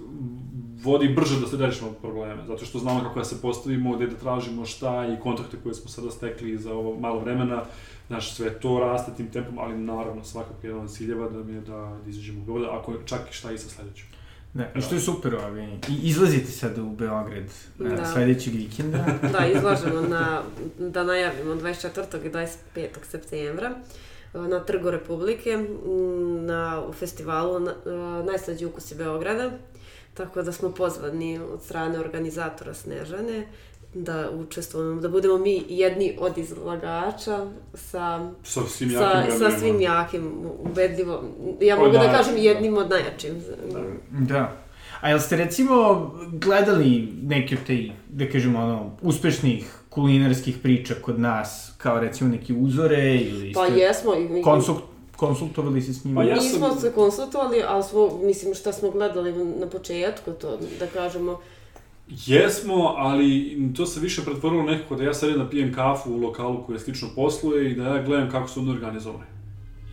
vodi brže da se rešimo probleme, zato što znamo kako da se postavimo, gde da tražimo šta i kontakte koje smo sada stekli za ovo malo vremena, znaš, sve to raste tim tempom, ali naravno svakako jedan od ciljeva da mi je da, da izađemo u Beograd, ako čak i šta i sa sledećem. Da, i što je super ovi. I izlazite sad u Beograd da. sledećeg vikenda. da, izlažemo na, da najavimo 24. i 25. septembra na Trgu Republike, na, u festivalu na, Najslađi ukusi Beograda. Tako da smo pozvani od strane organizatora Snežane da učestvujemo, da budemo mi jedni od izlagača sa, sa svim jakim, sa, sa svim jakim ubedljivo, ja mogu da kažem jednim od najjačim. Da. da. A jel ste recimo gledali neke od te, da kažemo, ono, uspešnih kulinarskih priča kod nas, kao recimo neke uzore ili pa ste... Pa jesmo. I, konsult, konsultovali se s njima? Pa ja sam... Nismo se konsultovali, ali smo, mislim, šta smo gledali na početku, to da kažemo, Jesmo, ali to se više pretvorilo nekako da ja sad da pijem kafu u lokalu koji je slično posluje i da ja gledam kako su oni organizovani.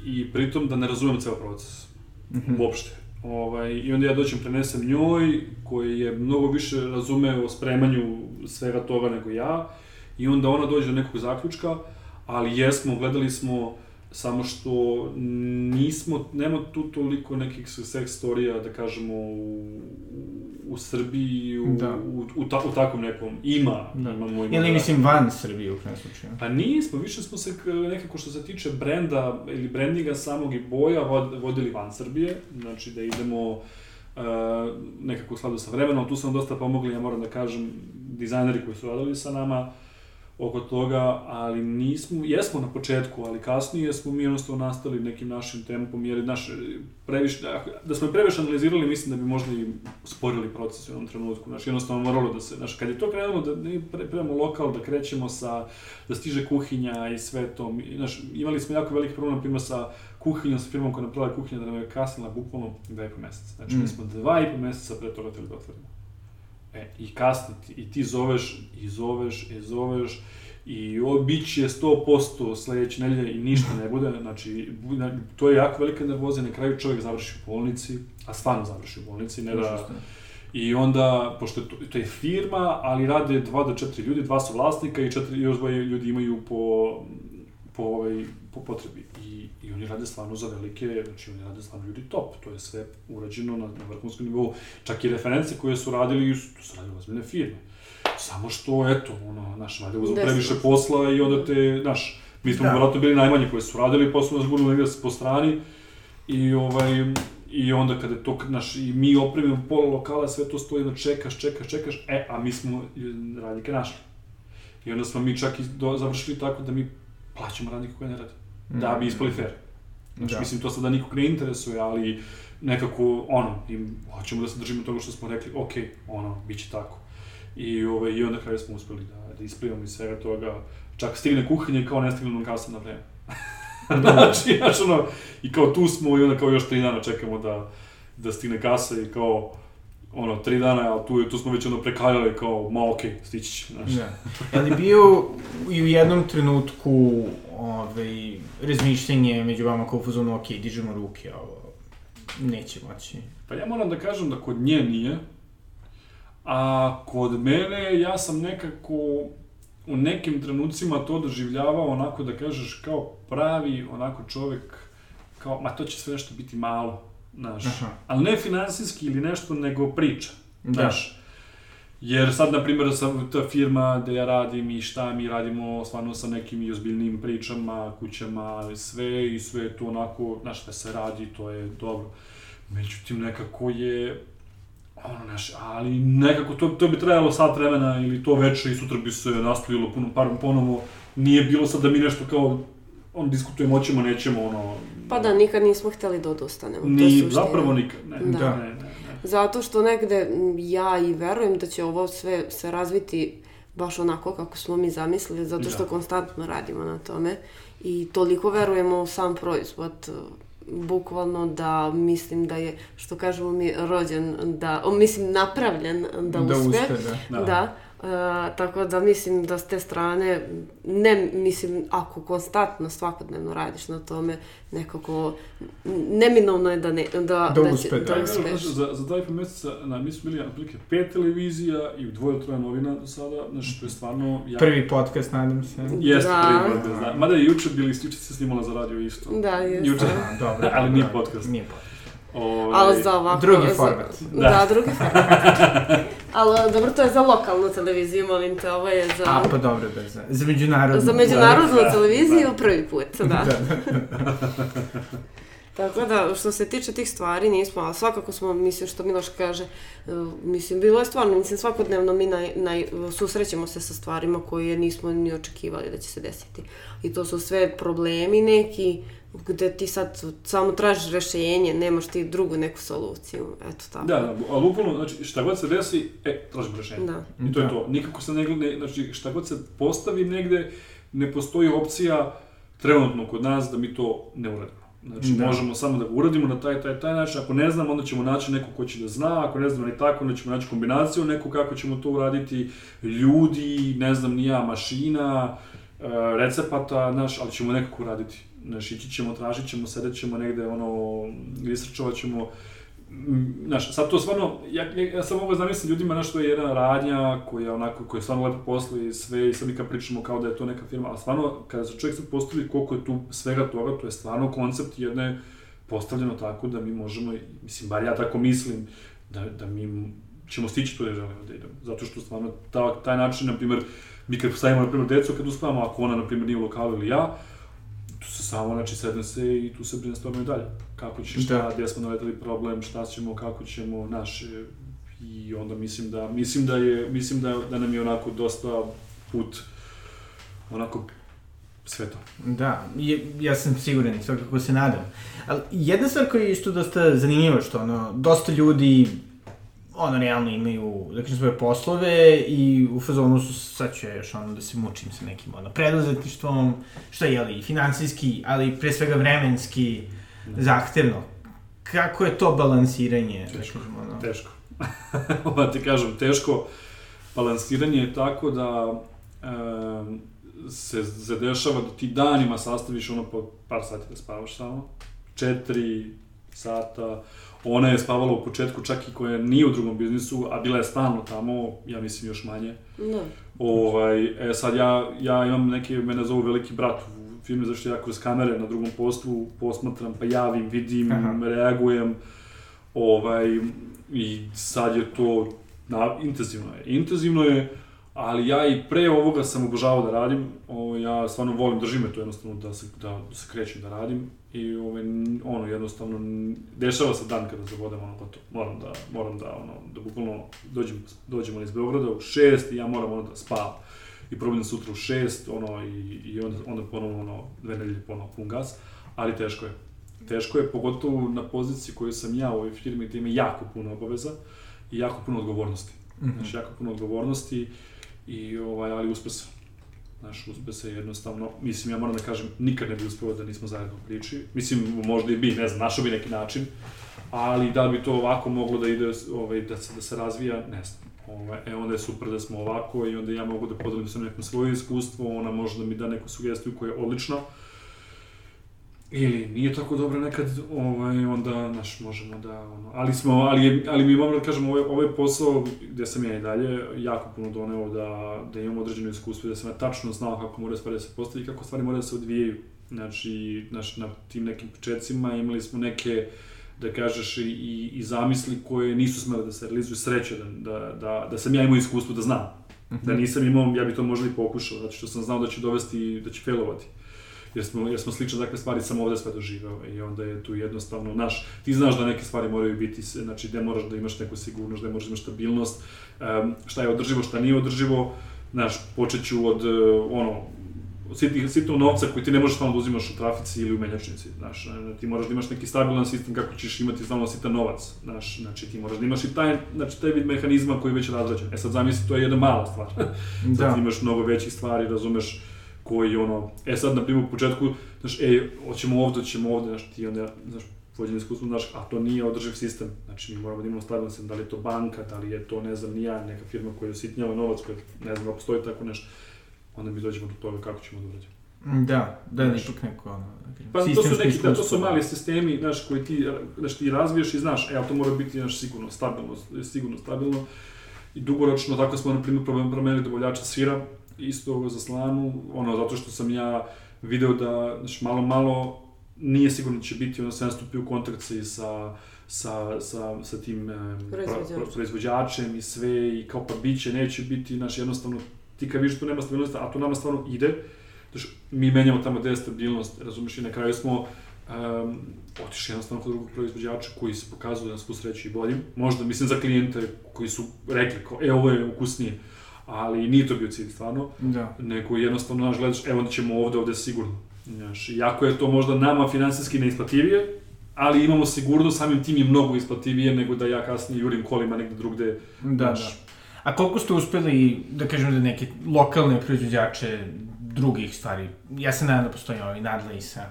I pritom da ne razumem ceo proces. Mm -hmm. Uopšte. Ovaj, I onda ja dođem, prenesem njoj, koji je mnogo više razume o spremanju svega toga nego ja. I onda ona dođe do nekog zaključka, ali jesmo, gledali smo samo što nismo, nema tu toliko nekih success storija, da kažemo, u, u Srbiji, u, da. u, u, ta, u takvom nekom, ima, da. imamo, ima. Ili mislim van Srbije u krenu slučaju? Pa nismo, više smo se nekako što se tiče brenda ili brandinga samog i boja vod, vodili van Srbije, znači da idemo uh, nekako u skladu sa vremenom, tu su nam dosta pomogli, ja moram da kažem, dizajneri koji su radili sa nama, oko toga, ali nismo, jesmo na početku, ali kasnije smo mi jednostavno nastali nekim našim tempom, jer naš, previše, da, da smo previše analizirali, mislim da bi možda i sporili proces u jednom trenutku, znaš, jednostavno moralo da se, znaš, kad je to krenulo da ne premamo lokal, da krećemo sa, da stiže kuhinja i sve to, znaš, imali smo jako veliki problem, na primjer, sa kuhinjom, sa firmom koja napravila kuhinja, da nam je kasnila bukvalno dva i po meseca. Znači, mm. mi smo dva i po meseca pre toga teli da otvorimo. E, i kasniti, i ti zoveš, i zoveš, i zoveš, I ovo bić je 100% sledeće nedelje i ništa ne bude, znači, to je jako velika nervoza, na kraju čovjek završi u bolnici, a stvarno završi u bolnici, ne da... I onda, pošto je to, to je firma, ali rade dva do četiri ljudi, dva su vlasnika i četiri, još dvoje ljudi imaju po, po, ovaj, po potrebi. I, I oni rade stvarno za velike, znači oni rade stvarno ljudi top, to je sve urađeno na, na vrhunskom nivou. Čak i reference koje su radili, to su radili ozbiljne firme. Samo što, eto, ono, znaš, valjda uzmu previše posla i onda te, znaš, mi smo da. vjerojatno bili najmanji koji su radili, posle nas budu negde po strani i, ovaj, i onda kada to, naš, i mi opremimo pola lokala, sve to stoji da čekaš, čekaš, čekaš, e, a mi smo radnike našli. I onda smo mi čak i do, završili tako da mi plaćamo radnike koje ne rade. Mm. Da bi ispali fair. Znači, da. mislim, to sada nikog ne interesuje, ali nekako, ono, im, hoćemo da se držimo toga što smo rekli, ok, ono, bit će tako. I, ovaj, i onda kraju smo uspeli da, da isplivamo iz svega toga. Čak stigne kuhanje kao ne stigne nam kasa na vreme. znači, znaš, ono, i kao tu smo i onda kao još tri dana čekamo da, da stigne kasa i kao, ono, tri dana, ali tu, tu smo već ono prekaljali kao, ma okej, okay, stići će, znaš. Da. Ali bio i u jednom trenutku ovaj, razmišljenje među vama kao fuzonu, ok, dižemo ruke, ovo neće moći. Pa ja moram da kažem da kod nje nije, A kod mene, ja sam nekako u nekim trenucima to doživljavao onako da kažeš kao pravi onako čovek, kao, ma to će sve nešto biti malo, znaš. Aha. Ali ne finansijski ili nešto, nego priča, da. znaš. Jer sad, na primjer, sam ta firma gde ja radim i šta mi radimo stvarno sa nekim i ozbiljnim pričama, kućama, sve i sve to onako, znaš, sve se radi, to je dobro. Međutim, nekako je ono, naš, ali nekako to, to bi trajalo sat vremena ili to veče i sutra bi se nastavilo puno, par, ponovo. Nije bilo sad da mi nešto kao on diskutujemo, hoćemo, nećemo, ono... Pa da, nikad nismo hteli da odustanemo. Ni, to zapravo nikad, ne, da. da. ne, ne, ne. Zato što negde ja i verujem da će ovo sve se razviti baš onako kako smo mi zamislili, zato što da. konstantno radimo na tome i toliko verujemo u sam proizvod bukvalno da mislim da je, što kažemo mi, rođen, da, mislim, napravljen da, da uspe. uspe da. da. Uh, tako da mislim da s te strane, ne mislim, ako konstantno svakodnevno radiš na tome, nekako neminovno je da ne, da, da, da, uspe, da, da uspeš. Za, za taj po meseca, na, mi smo bili otprilike pet televizija i dvoje troje novina do sada, znači to je stvarno... Ja... Prvi podcast, nadam se. Jeste, da. prvi podcast, da. Mada je juče bili, juče se snimala za radio isto. Da, jeste. Juče, dobro, ali nije podcast. Nije podcast. Ove... Ovaj, Ali za ovako... Drugi format. Da, da drugi format. Ali dobro, to je za lokalnu televiziju, molim te, ovo je za... A, pa dobro, bez za, za međunarodnu. Za međunarodnu da, televiziju da. prvi put, da. da, da. Tako da, što se tiče tih stvari, nismo, ali svakako smo, mislim, što Miloš kaže, mislim, bilo je stvarno, mislim, svakodnevno mi naj, naj, susrećemo se sa stvarima koje nismo ni očekivali da će se desiti. I to su sve problemi neki, gde ti sad samo tražiš rešenje, nemaš ti drugu neku soluciju, eto tako. Da, da, ali upravo, znači, šta god se desi, e, tražim rešenje. Da. I to da. je to. Nikako se ne, znači, šta god se postavi negde, ne postoji opcija trenutno kod nas da mi to ne uradimo. Znači, da. možemo samo da ga uradimo na taj, taj, taj način. Ako ne znam, onda ćemo naći neko ko će da zna. Ako ne znam ni tako, onda ćemo naći kombinaciju neku kako ćemo to uraditi. Ljudi, ne znam, nija, mašina, e, recepata, znaš, ali ćemo nekako uraditi. Znaš, ići ćemo, tražit ćemo, sedet ćemo negde, ono, isrčovat ćemo, znaš, sad to stvarno, ja, ja, ja sam mogu zamisliti ljudima, znaš, to je jedna radnja koja onako, koja je stvarno lepo posla i sve, i sad mi kad pričamo kao da je to neka firma, ali stvarno, kada se čovjek sad postavi koliko je tu svega toga, to je stvarno koncept jedne postavljeno tako da mi možemo, mislim, bar ja tako mislim, da, da mi ćemo stići tu da želimo da idemo. Zato što stvarno ta, taj način, na primjer, mi kad stavimo, na primjer, decu kad uspavamo, ako ona, na primjer, nije u lokalu ili ja, tu se samo, znači, sedne se i tu se brainstormaju dalje. Kako će, šta, da. gdje smo naletali problem, šta ćemo, kako ćemo, naše, i onda mislim da, mislim da je, mislim da, da nam je onako dosta put, onako, sve to. Da, je, ja sam siguran i svakako se nadam. Ali jedna stvar koja je isto dosta zanimljiva, što ono, dosta ljudi ono, realno imaju, da kažem, svoje poslove i u fazonu su, sad ću još ono da se mučim sa nekim, ono, preduzetništvom, što je, jeli, finansijski, ali pre svega vremenski da. zahtevno. Kako je to balansiranje? Da teško, da kažem, ono? teško. Ovo ti kažem, teško. Balansiranje je tako da, e, se zadešava da ti danima sastaviš ono po par sati da spavaš samo. Četiri sata. Ona je spavala u početku čak i koja nije u drugom biznisu, a bila je stalno tamo, ja mislim još manje. Da. Ovaj, e sad ja, ja imam neke, mene zovu veliki brat u firmi, zašto ja kroz kamere na drugom poslu posmatram, pa javim, vidim, Aha. reagujem. Ovaj, I sad je to, na, intenzivno je. Intenzivno je, ali ja i pre ovoga sam obožavao da radim. O, ja stvarno volim, drži me to jednostavno da se, da, da se krećem da radim. I ovaj, ono, jednostavno, dešava se dan kada zabodem, ono, pa to, moram da, moram da, ono, da bukvalno dođem, dođemo iz Beograda u šest i ja moram ono da spavam. I probudim sutra u šest, ono, i, i onda, onda ponovno, ono, dve nedelje ponovo pun gas, ali teško je. Teško je, pogotovo na poziciji koju sam ja u ovoj firmi, gde ima jako puno obaveza i jako puno odgovornosti. Mhm. Znači, jako puno odgovornosti, i, ovaj, ali uspe se. Znaš, uspe se jednostavno, mislim, ja moram da kažem, nikad ne bi uspeo da nismo zajedno u priči. Mislim, možda i bi, ne znam, našao bi neki način, ali da bi to ovako moglo da ide, ovaj, da se, da se razvija, ne znam. Ovaj, e, onda je super da smo ovako i onda ja mogu da podelim sa nekom svoje iskustvo, ona može da mi da neku sugestiju koja je odlična, ili nije tako dobro nekad, ovaj, onda, znaš, možemo da, ono, ali smo, ali, ali mi moram da kažem, ovaj, ovaj posao gde sam ja i dalje jako puno doneo da, da imam određeno iskustvo, da sam ja tačno znao kako moraju stvari da se postavi i kako stvari moraju da se odvijaju. Znači, znaš, na tim nekim početcima imali smo neke, da kažeš, i, i, i zamisli koje nisu smele da se realizuju, sreće da, da, da, da sam ja imao iskustvo da znam. Da nisam imao, ja bi to možda i pokušao, zato što sam znao da će dovesti, da će failovati jer smo, jer smo slične takve stvari sam ovde sve doživeo i onda je tu jednostavno, naš, ti znaš da neke stvari moraju biti, znači gde moraš da imaš neku sigurnost, gde moraš da imaš stabilnost, um, šta je održivo, šta nije održivo, znaš, počet ću od, uh, ono, sitnih, sitnog novca koji ti ne možeš stalno da uzimaš u trafici ili u menjačnici, znaš, ti moraš da imaš neki stabilan sistem kako ćeš imati stalno sitan novac, znaš, znači ti moraš da imaš i taj, znači taj vid mehanizma koji je već razrađen. E sad zamisli, to je jedna mala stvar. Da. Sad imaš mnogo većih stvari, razumeš, koji ono, e sad na primjer u početku, znaš, ej, hoćemo ovde, hoćemo ovde, znaš, ti onda, znaš, vođen iskustvo, znaš, a to nije održiv sistem, znači mi moramo da imamo stabilan sistem, da li je to banka, da li je to, ne znam, nija, neka firma koja usitnjava novac, koja, ne znam, da postoji tako nešto, onda mi dođemo do toga kako ćemo da urađemo. Da, da, Znaš. ipak neko, ono, da Pa to su neki, da, to su mali sistemi, znaš, koji ti, znaš, ti razviješ i znaš, e, ali to mora biti, znaš, sigurno, stabilno, sigurno, stabilno. I dugoročno, tako smo, na primjer, promen- promenili dobavljača svira, isto za slanu, ono, zato što sam ja video da, znaš, malo, malo, nije sigurno da će biti, onda sam stupio u kontakt sa, sa, sa, sa, sa tim em, pro- Proizvođačem. pro- proizvođačem i sve, i kao pa biće, neće biti, znaš, jednostavno, ti kad vidiš tu nema stabilnosti, a to nama stvarno ide, Znaš, mi menjamo tamo gde je stabilnost, razumeš, i na kraju smo um, otišli jednostavno kod drugog proizvođača koji se pokazuje da nas tu sreći i boljim. Možda, mislim, za klijente koji su rekli, kao, e, ovo je ukusnije, ali nije to bio cilj stvarno, Da. nego jednostavno, znaš, gledaš, evo onda ćemo ovde, ovde sigurno. Znaš, iako je to možda nama finansijski neisplativije, ali imamo sigurno, samim tim je mnogo isplativije nego da ja kasnije jurim kolima negde drugde. Da, Znaš. da. A koliko ste uspeli, da kažem da neke lokalne proizvođače drugih stvari, ja se nadam da postoji ovaj nadla i sa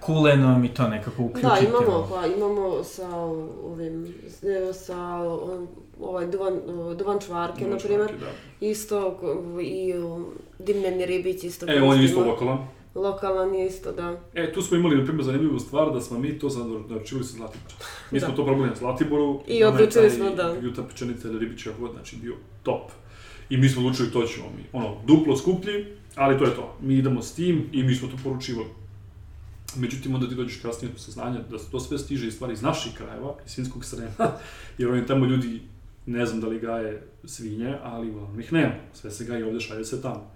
kulenom i to nekako uključite. Da, imamo, pa imamo sa ovim, e, sa um, ovaj duvan, duvan čvarke, na primjer, Da. isto i um, dimljeni ribić isto. E, on je isto lokalan. Lokalan je isto, da. E, tu smo imali, na primjer, zanimljivu stvar da smo mi to sad naručili sa Zlatibora. Mi smo Da. to probali na Zlatiboru. I odlučili smo da- Juta pečenica ili ribić god, znači bio top. I mi smo odlučili to ćemo mi. Ono, duplo skuplji, ali to je to. Mi idemo s tim i mi smo to poručivali. Međutim, onda ti dođeš kasnije do saznanja da to sve stiže iz stvari iz naših krajeva, iz Svinskog srema, jer oni tamo ljudi, ne znam da li gaje svinje, ali uglavnom ih nema. Sve se gaje ovde, šalje se tamo.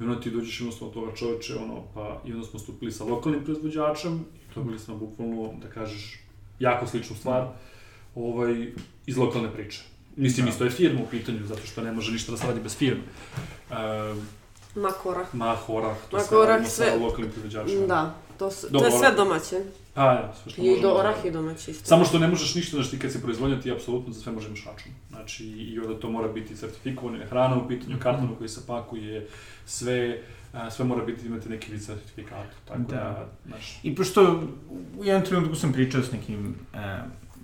I onda ti dođeš jednostavno od toga čoveče, ono, pa i onda smo stupili sa lokalnim proizvođačem i dobili smo bukvalno, da kažeš, jako sličnu stvar, ovaj, iz lokalne priče. Mislim, Da. isto je firma u pitanju, zato što ne može ništa da se radi bez firme. E, Makora. Mahorah, to Mah sve orah, radimo sa sve- lokalnim proizvođačima. Da, to, su, to je sve domaće. Pa, ja, sve što I možemo. do da- orah je domaći isto. Samo što ne možeš ništa, znači ti kad si proizvodnja, ti apsolutno za sve možeš imaš račun. Znači, i onda to mora biti certifikovano, hrana u pitanju, Mhm. karton koji se pakuje, sve, a, sve mora biti, imati neki vid certifikata. Tako da, Da. znaš, I pošto u jednom trenutku sam pričao s nekim e,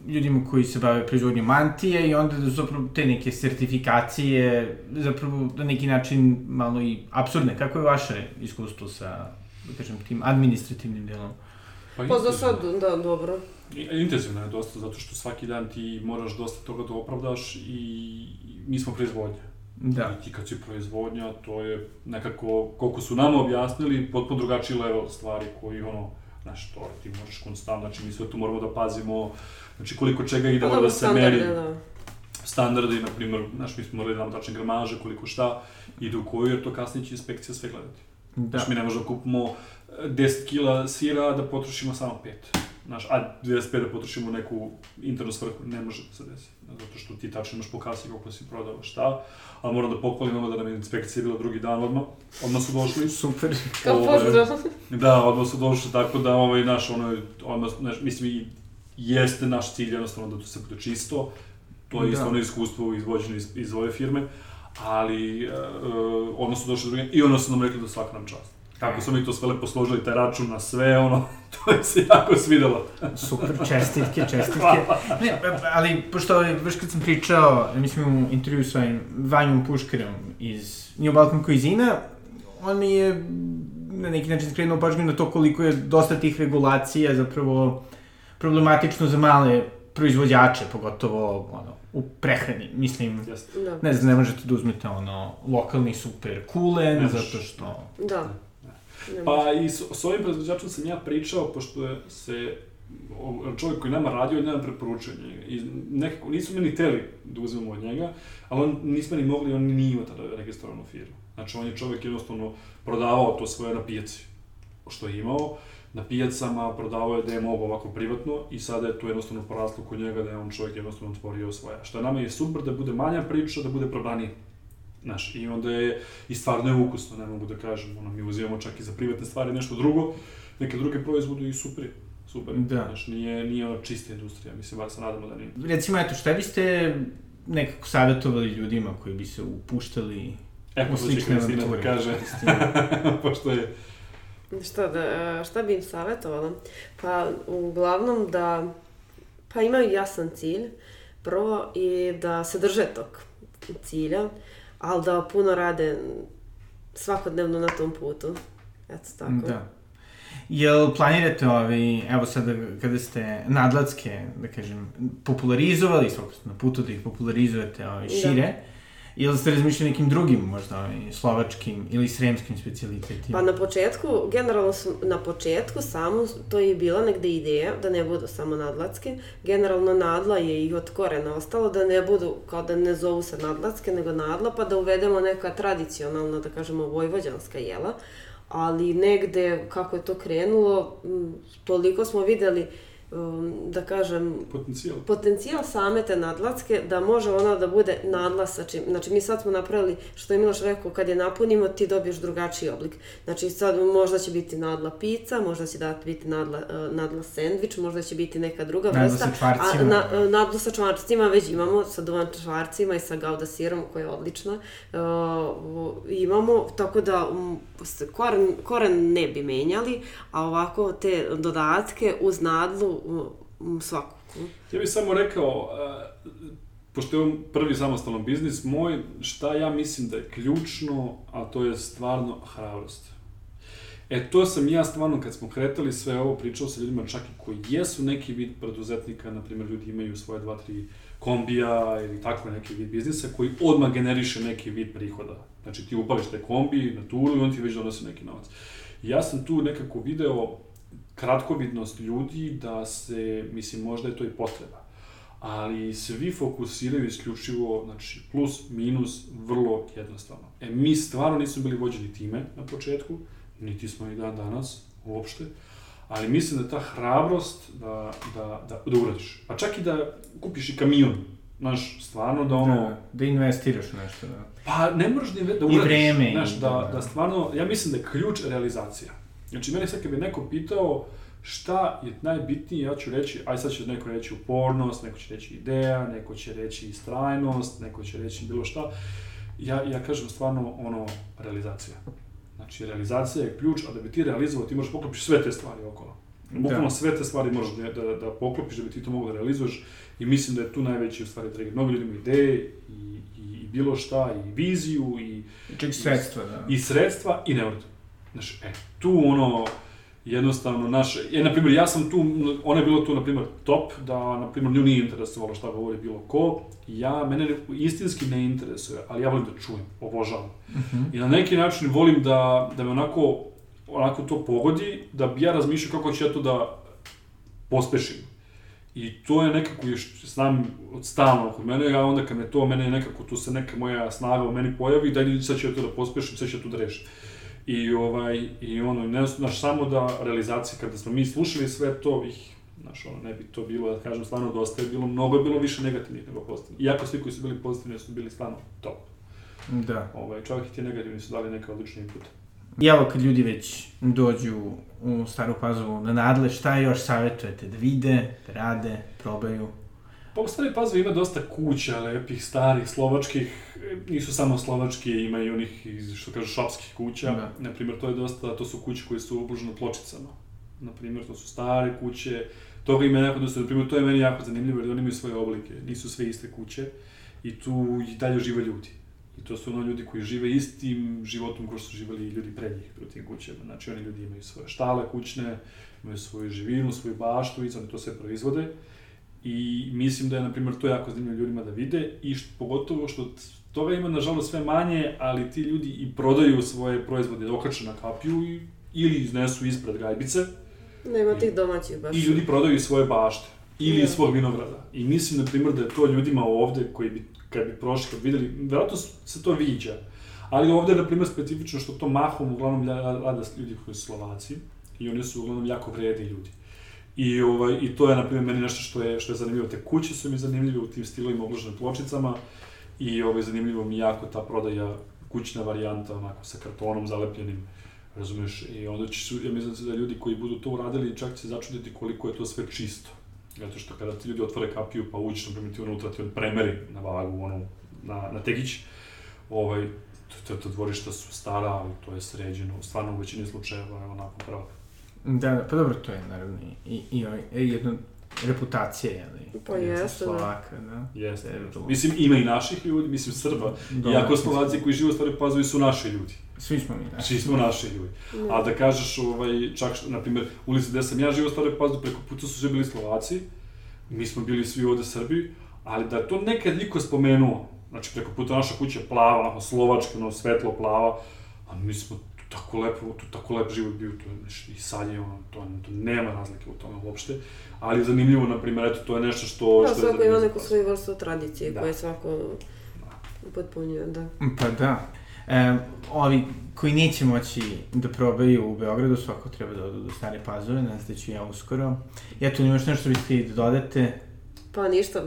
ljudima koji se bave proizvodnjom mantije i onda da zapravo te neke sertifikacije zapravo na neki način malo i absurdne. Kako je vaše iskustvo sa, da kažem, tim administrativnim delom? Pa, pa za sad, da, dobro. Intenzivno je dosta, zato što svaki dan ti moraš dosta toga da opravdaš i mi smo proizvodnja. Da. I ti kad si proizvodnja, to je nekako, koliko su nama objasnili, potpuno drugačiji level stvari koji, ono, znaš, to ti možeš konstantno, znači mi sve tu moramo da pazimo, znači koliko čega ide, pa mora da se meri. Da. Standardi, na primjer, znaš, mi smo morali da nam tačne gramaže, koliko šta, ide u koju, jer to kasnije će inspekcija sve gledati. Da. Znaš, mi ne možemo da kupimo 10 kila sira da potrošimo samo 5. Znaš, a 25 da potrošimo neku internu svrhu, ne može da se desi. Zato što ti tačno imaš po kasi koliko si prodao šta, ali moram da pohvalim ovo da nam je inspekcija bila drugi dan odmah. Odmah su došli. Super. Kao pozdrav. Da, odmah su došli, tako da, ovaj, naš, ono, odmah, znaš, mislim, i jeste naš cilj jednostavno da to se bude čisto. To je da. isto ono iskustvo izvođeno iz, iz ove firme, ali uh, odmah su došli drugi i ono su nam rekli da svaka nam čast. Kako smo mi to sve lepo složili, taj račun na sve, ono, to je se jako svidelo. Super, čestitke, čestitke. Ne, ali, pošto, baš kad sam pričao, mislim, u intervju sa Vanjom Puškarom iz New Balkan Cuisine, on mi je na neki način skrenuo pažnju na to koliko je dosta tih regulacija zapravo problematično za male proizvođače, pogotovo ono, u prehrani. Mislim, da. ne znam, ne možete da uzmete ono, lokalni super kulen, zato što... Da. Pa i s, s ovim proizvođačom sam ja pričao, pošto se čovjek koji nama radio, nema preporučenje. I nekako, nisu meni teli da uzmemo od njega, ali on, nismo ni mogli, on nije imao tada registrovanu firmu. Znači, on je čovjek jednostavno prodavao to svoje na pijaci, što je imao. Na pijacama prodavao je da je mogo ovako privatno i sada je to jednostavno poraslo kod njega da je on čovjek jednostavno otvorio svoje. Što nama je super da bude manja priča, da bude probanije. Znaš, i onda je, i stvarno je ukusno, ne mogu da kažem, ono, mi uzimamo čak i za privatne stvari nešto drugo, neke druge proizvode i super, super. Da. Znaš, nije, nije ono čista industrija, mislim, bar se nadamo da nije. Recimo, eto, šta biste nekako savjetovali ljudima koji bi se upuštali Eko, u slične avanture? da kaže, pošto je... Šta, da, šta bi im savjetovala? Pa, uglavnom da, pa imaju jasan cilj, prvo, i da se drže tog cilja, ali da puno rade svakodnevno na tom putu. Eto tako. Da. Jel planirate ovaj, evo sada kada ste nadlatske, da kažem, popularizovali, svakako na putu da ih popularizujete ovaj, šire, da Ili ste razmišljali nekim drugim, možda ovaj, slovačkim ili sremskim specialitetima? Pa na početku, generalno su, na početku samo to je bila negde ideja da ne budu samo nadlatske. Generalno nadla je i od korena ostalo da ne budu, kao da ne zovu se nadlatske, nego nadla, pa da uvedemo neka tradicionalna, da kažemo, vojvođanska jela. Ali negde, kako je to krenulo, toliko smo videli um, da kažem, potencijal. potencijal same te nadlatske, da može ona da bude nadla sa čim. Znači, mi sad smo napravili, što je Miloš rekao, kad je napunimo, ti dobiješ drugačiji oblik. Znači, sad možda će biti nadla pizza, možda će da biti nadla, uh, nadla sandvič, možda će biti neka druga vrsta. Nadla sa čvarcima. A, na, uh, nadla sa čvarcima već imamo, sa duvan čvarcima i sa gauda sirom, koja je odlična. Uh, imamo, tako da um, koren, koren ne bi menjali, a ovako te dodatke uz nadlu svaku. Ja bih samo rekao, pošto je on prvi samostalan biznis, moj, šta ja mislim da je ključno, a to je stvarno hrabrost. E, to sam ja stvarno, kad smo kretali sve ovo, pričao sa ljudima čak i koji jesu neki vid preduzetnika, na primjer, ljudi imaju svoje dva, tri kombija ili tako neki vid biznisa, koji odmah generiše neki vid prihoda. Znači, ti upališ te kombi na turu i on ti već donosi neki novac. ja sam tu nekako video kratkovidnost ljudi da se, mislim, možda je to i potreba, ali svi fokusiraju isključivo, znači, plus, minus, vrlo jednostavno. E, mi stvarno nismo bili vođeni time na početku, niti smo i dan danas, uopšte, ali mislim da ta hrabrost da, da, da, da uradiš, pa čak i da kupiš i kamion, znaš, stvarno da ono... Da, da investiraš nešto, da. Pa ne moraš da, da uradiš, I vreme, znaš, da, da, da stvarno, ja mislim da je ključ realizacija. Znači, mene sad kad bi neko pitao šta je najbitnije, ja ću reći, aj sad će neko reći upornost, neko će reći ideja, neko će reći istrajnost, neko će reći bilo šta. Ja, ja kažem stvarno ono, realizacija. Znači, realizacija je ključ, a da bi ti realizovao, ti možeš poklopiš sve te stvari okolo. Bukvalno Da. sve te stvari možeš da, da, da poklopiš da bi ti to mogao da realizuješ i mislim da je tu najveći u stvari trigger. Mnogi ljudi imaju ideje i, i, i bilo šta, i viziju, i, i sredstva, da. i sredstva i ne urade. Znaš, e, tu ono, jednostavno, naš, e, na primjer, ja sam tu, ona je bilo tu, na primjer, top, da, na primjer, nju nije interesovalo šta govori bilo ko, ja, mene ne- istinski ne interesuje, ali ja volim da čujem, obožavam. I na neki način volim da, da me onako, onako to pogodi, da bi ja razmišljao kako ću ja to da pospešim. I to je nekako još, znam, od stalno kod mene, a onda kad me to, mene je nekako, tu se neka moja snaga u meni pojavi, da sad ću ja to da pospešim, sad ću ja to da rešim. I, ovaj, i ono, ne znaš, samo da realizacija, kada smo mi slušali sve to, ih, znaš, ono, ne bi to bilo, da kažem, stvarno dosta je bilo, mnogo je bilo više negativnih nego pozitivnih. Iako svi koji su bili pozitivni su bili stvarno top. Da. Ovaj, čak i ti negativni su dali neke odlične inpute. I evo kad ljudi već dođu u Staru Pazovu na nadle, šta još savjetujete? Da vide, da rade, probaju? Pa u Stari Pazovi ima dosta kuća lepih, starih, slovačkih, nisu samo slovačke, ima i onih, iz, što kažu, šapskih kuća. Da. Na primjer, to je dosta, to su kuće koje su obložene pločicama. Na primjer, to su stare kuće, toga ima jako dosta, na primjer, to je meni jako zanimljivo, jer oni imaju svoje oblike, nisu sve iste kuće i tu i dalje žive ljudi. I to su ono ljudi koji žive istim životom kao što su živeli i ljudi pre njih u tim kućama. Znači, oni ljudi imaju svoje štale kućne, imaju svoju živinu, svoju baštu, i oni to sve proizvode. I mislim da je, na primjer, to jako zanimljivo ljudima da vide i što, pogotovo što toga ima, nažalost, sve manje, ali ti ljudi i prodaju svoje proizvode okače na kapiju i, ili iznesu ispred gajbice Nema tih domaćih baš. i ljudi prodaju svoje bašte ili Da. iz svog vinograda. I mislim, na primjer, da je to ljudima ovde, koji bi, kad bi prošli, kad videli, verovatno se to viđa, ali ovde je, na primjer, specifično što to mahom uglavnom rade ljudi koji su Slovaci i oni su uglavnom jako vredni ljudi. I, ovaj, I to je, na primjer, meni nešto što je, što je zanimljivo. Te kuće su mi zanimljive u tim stilovima obloženim pločicama i ovaj, zanimljivo mi jako ta prodaja kućna varijanta, onako, sa kartonom zalepljenim, razumeš, i onda će, ja mislim da ljudi koji budu to uradili čak će začuditi koliko je to sve čisto. Zato što kada ti ljudi otvore kapiju pa uđeš, na primjer, ti unutra ti on premeri na vagu, ono, na, na tegić, ovaj, to, to, to dvorišta su stara, ali to je sređeno, stvarno u većini slučajeva je onako pravo. Da, da, pa dobro, to je naravno i, i, i e, jedna reputacija, jeli? Pa jeste, da. Slovaka, da. Jeste. Je vrlo- Mislim, ima i naših ljudi, mislim Srba, Dobro. iako Slovaci koji žive u Staroj Pazovi su naši ljudi. Svi smo mi, da. Svi smo naši ljudi. Da. A da kažeš, ovaj, čak, što, na primjer, ulici gde sam ja živio u Staroj Pazovi, preko puta su bili Slovaci, mi smo bili svi ovde Srbi, ali da je to nekad niko spomenuo, znači preko puta naša kuća je plava, onako slovačka, ono svetlo plava, a mi smo tu tako lepo, tu tako lep život bio, to je nešto, i sad je ono, to, to nema razlike u tome uopšte, ali zanimljivo, na primjer, eto, to je nešto što... Da, što je svako ima neku svoju vrstu tradicije Da. koje svako upotpunjuje, da. Pa da. E, ovi koji neće moći da probaju u Beogradu, svako treba da odu do Stare Pazove, nas da ću ja uskoro. I eto, imaš nešto što biste htjeli da dodate? Pa ništa,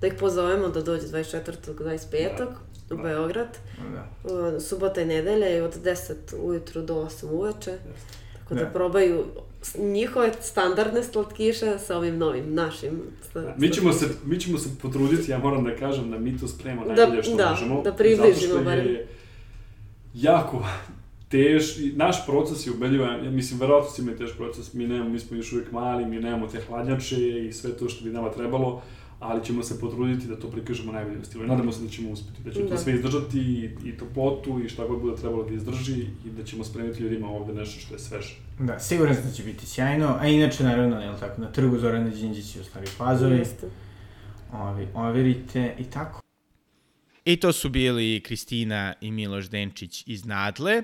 da ih pozovemo da dođe 24. 25. Da. U Beograd. Da. Uh, Subota i nedelja i od 10 ujutru do 8 uveče. Tako da, Da. probaju njihove standardne slatkiše sa ovim novim, našim Mi ćemo, se, mi ćemo se potruditi, ja moram da kažem da mi to spremamo Da, najbolje što da, možemo. da približimo zato što barem. je jako tež, naš proces je ubedljivo, ja mislim, verovatno si imali tež proces, mi nemamo, mi smo još uvijek mali, mi nemamo te hladnjače i sve to što bi nama trebalo, ali ćemo se potruditi da to prikažemo najboljem stilu i nadamo se da ćemo uspeti, da će to Da. sve izdržati i, i toplotu i šta god bude trebalo da izdrži i da ćemo spremiti ljudima ovde nešto što je sveže. Da, siguran sam da će biti sjajno, a inače, naravno, jel tako, na trgu Zorana Đinđića u Stari Pazovi, Jeste. ovi, overite i tako. I to su bili Kristina i Miloš Denčić iz Nadle.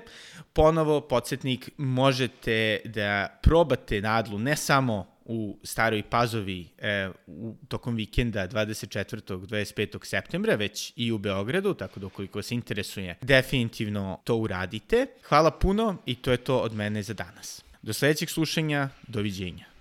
Ponovo, podsjetnik, možete da probate Nadlu ne samo u Staroj Pazovi e, u, tokom vikenda 24. 25. septembra, već i u Beogradu, tako da ukoliko vas interesuje, definitivno to uradite. Hvala puno i to je to od mene za danas. Do sledećeg slušanja, doviđenja.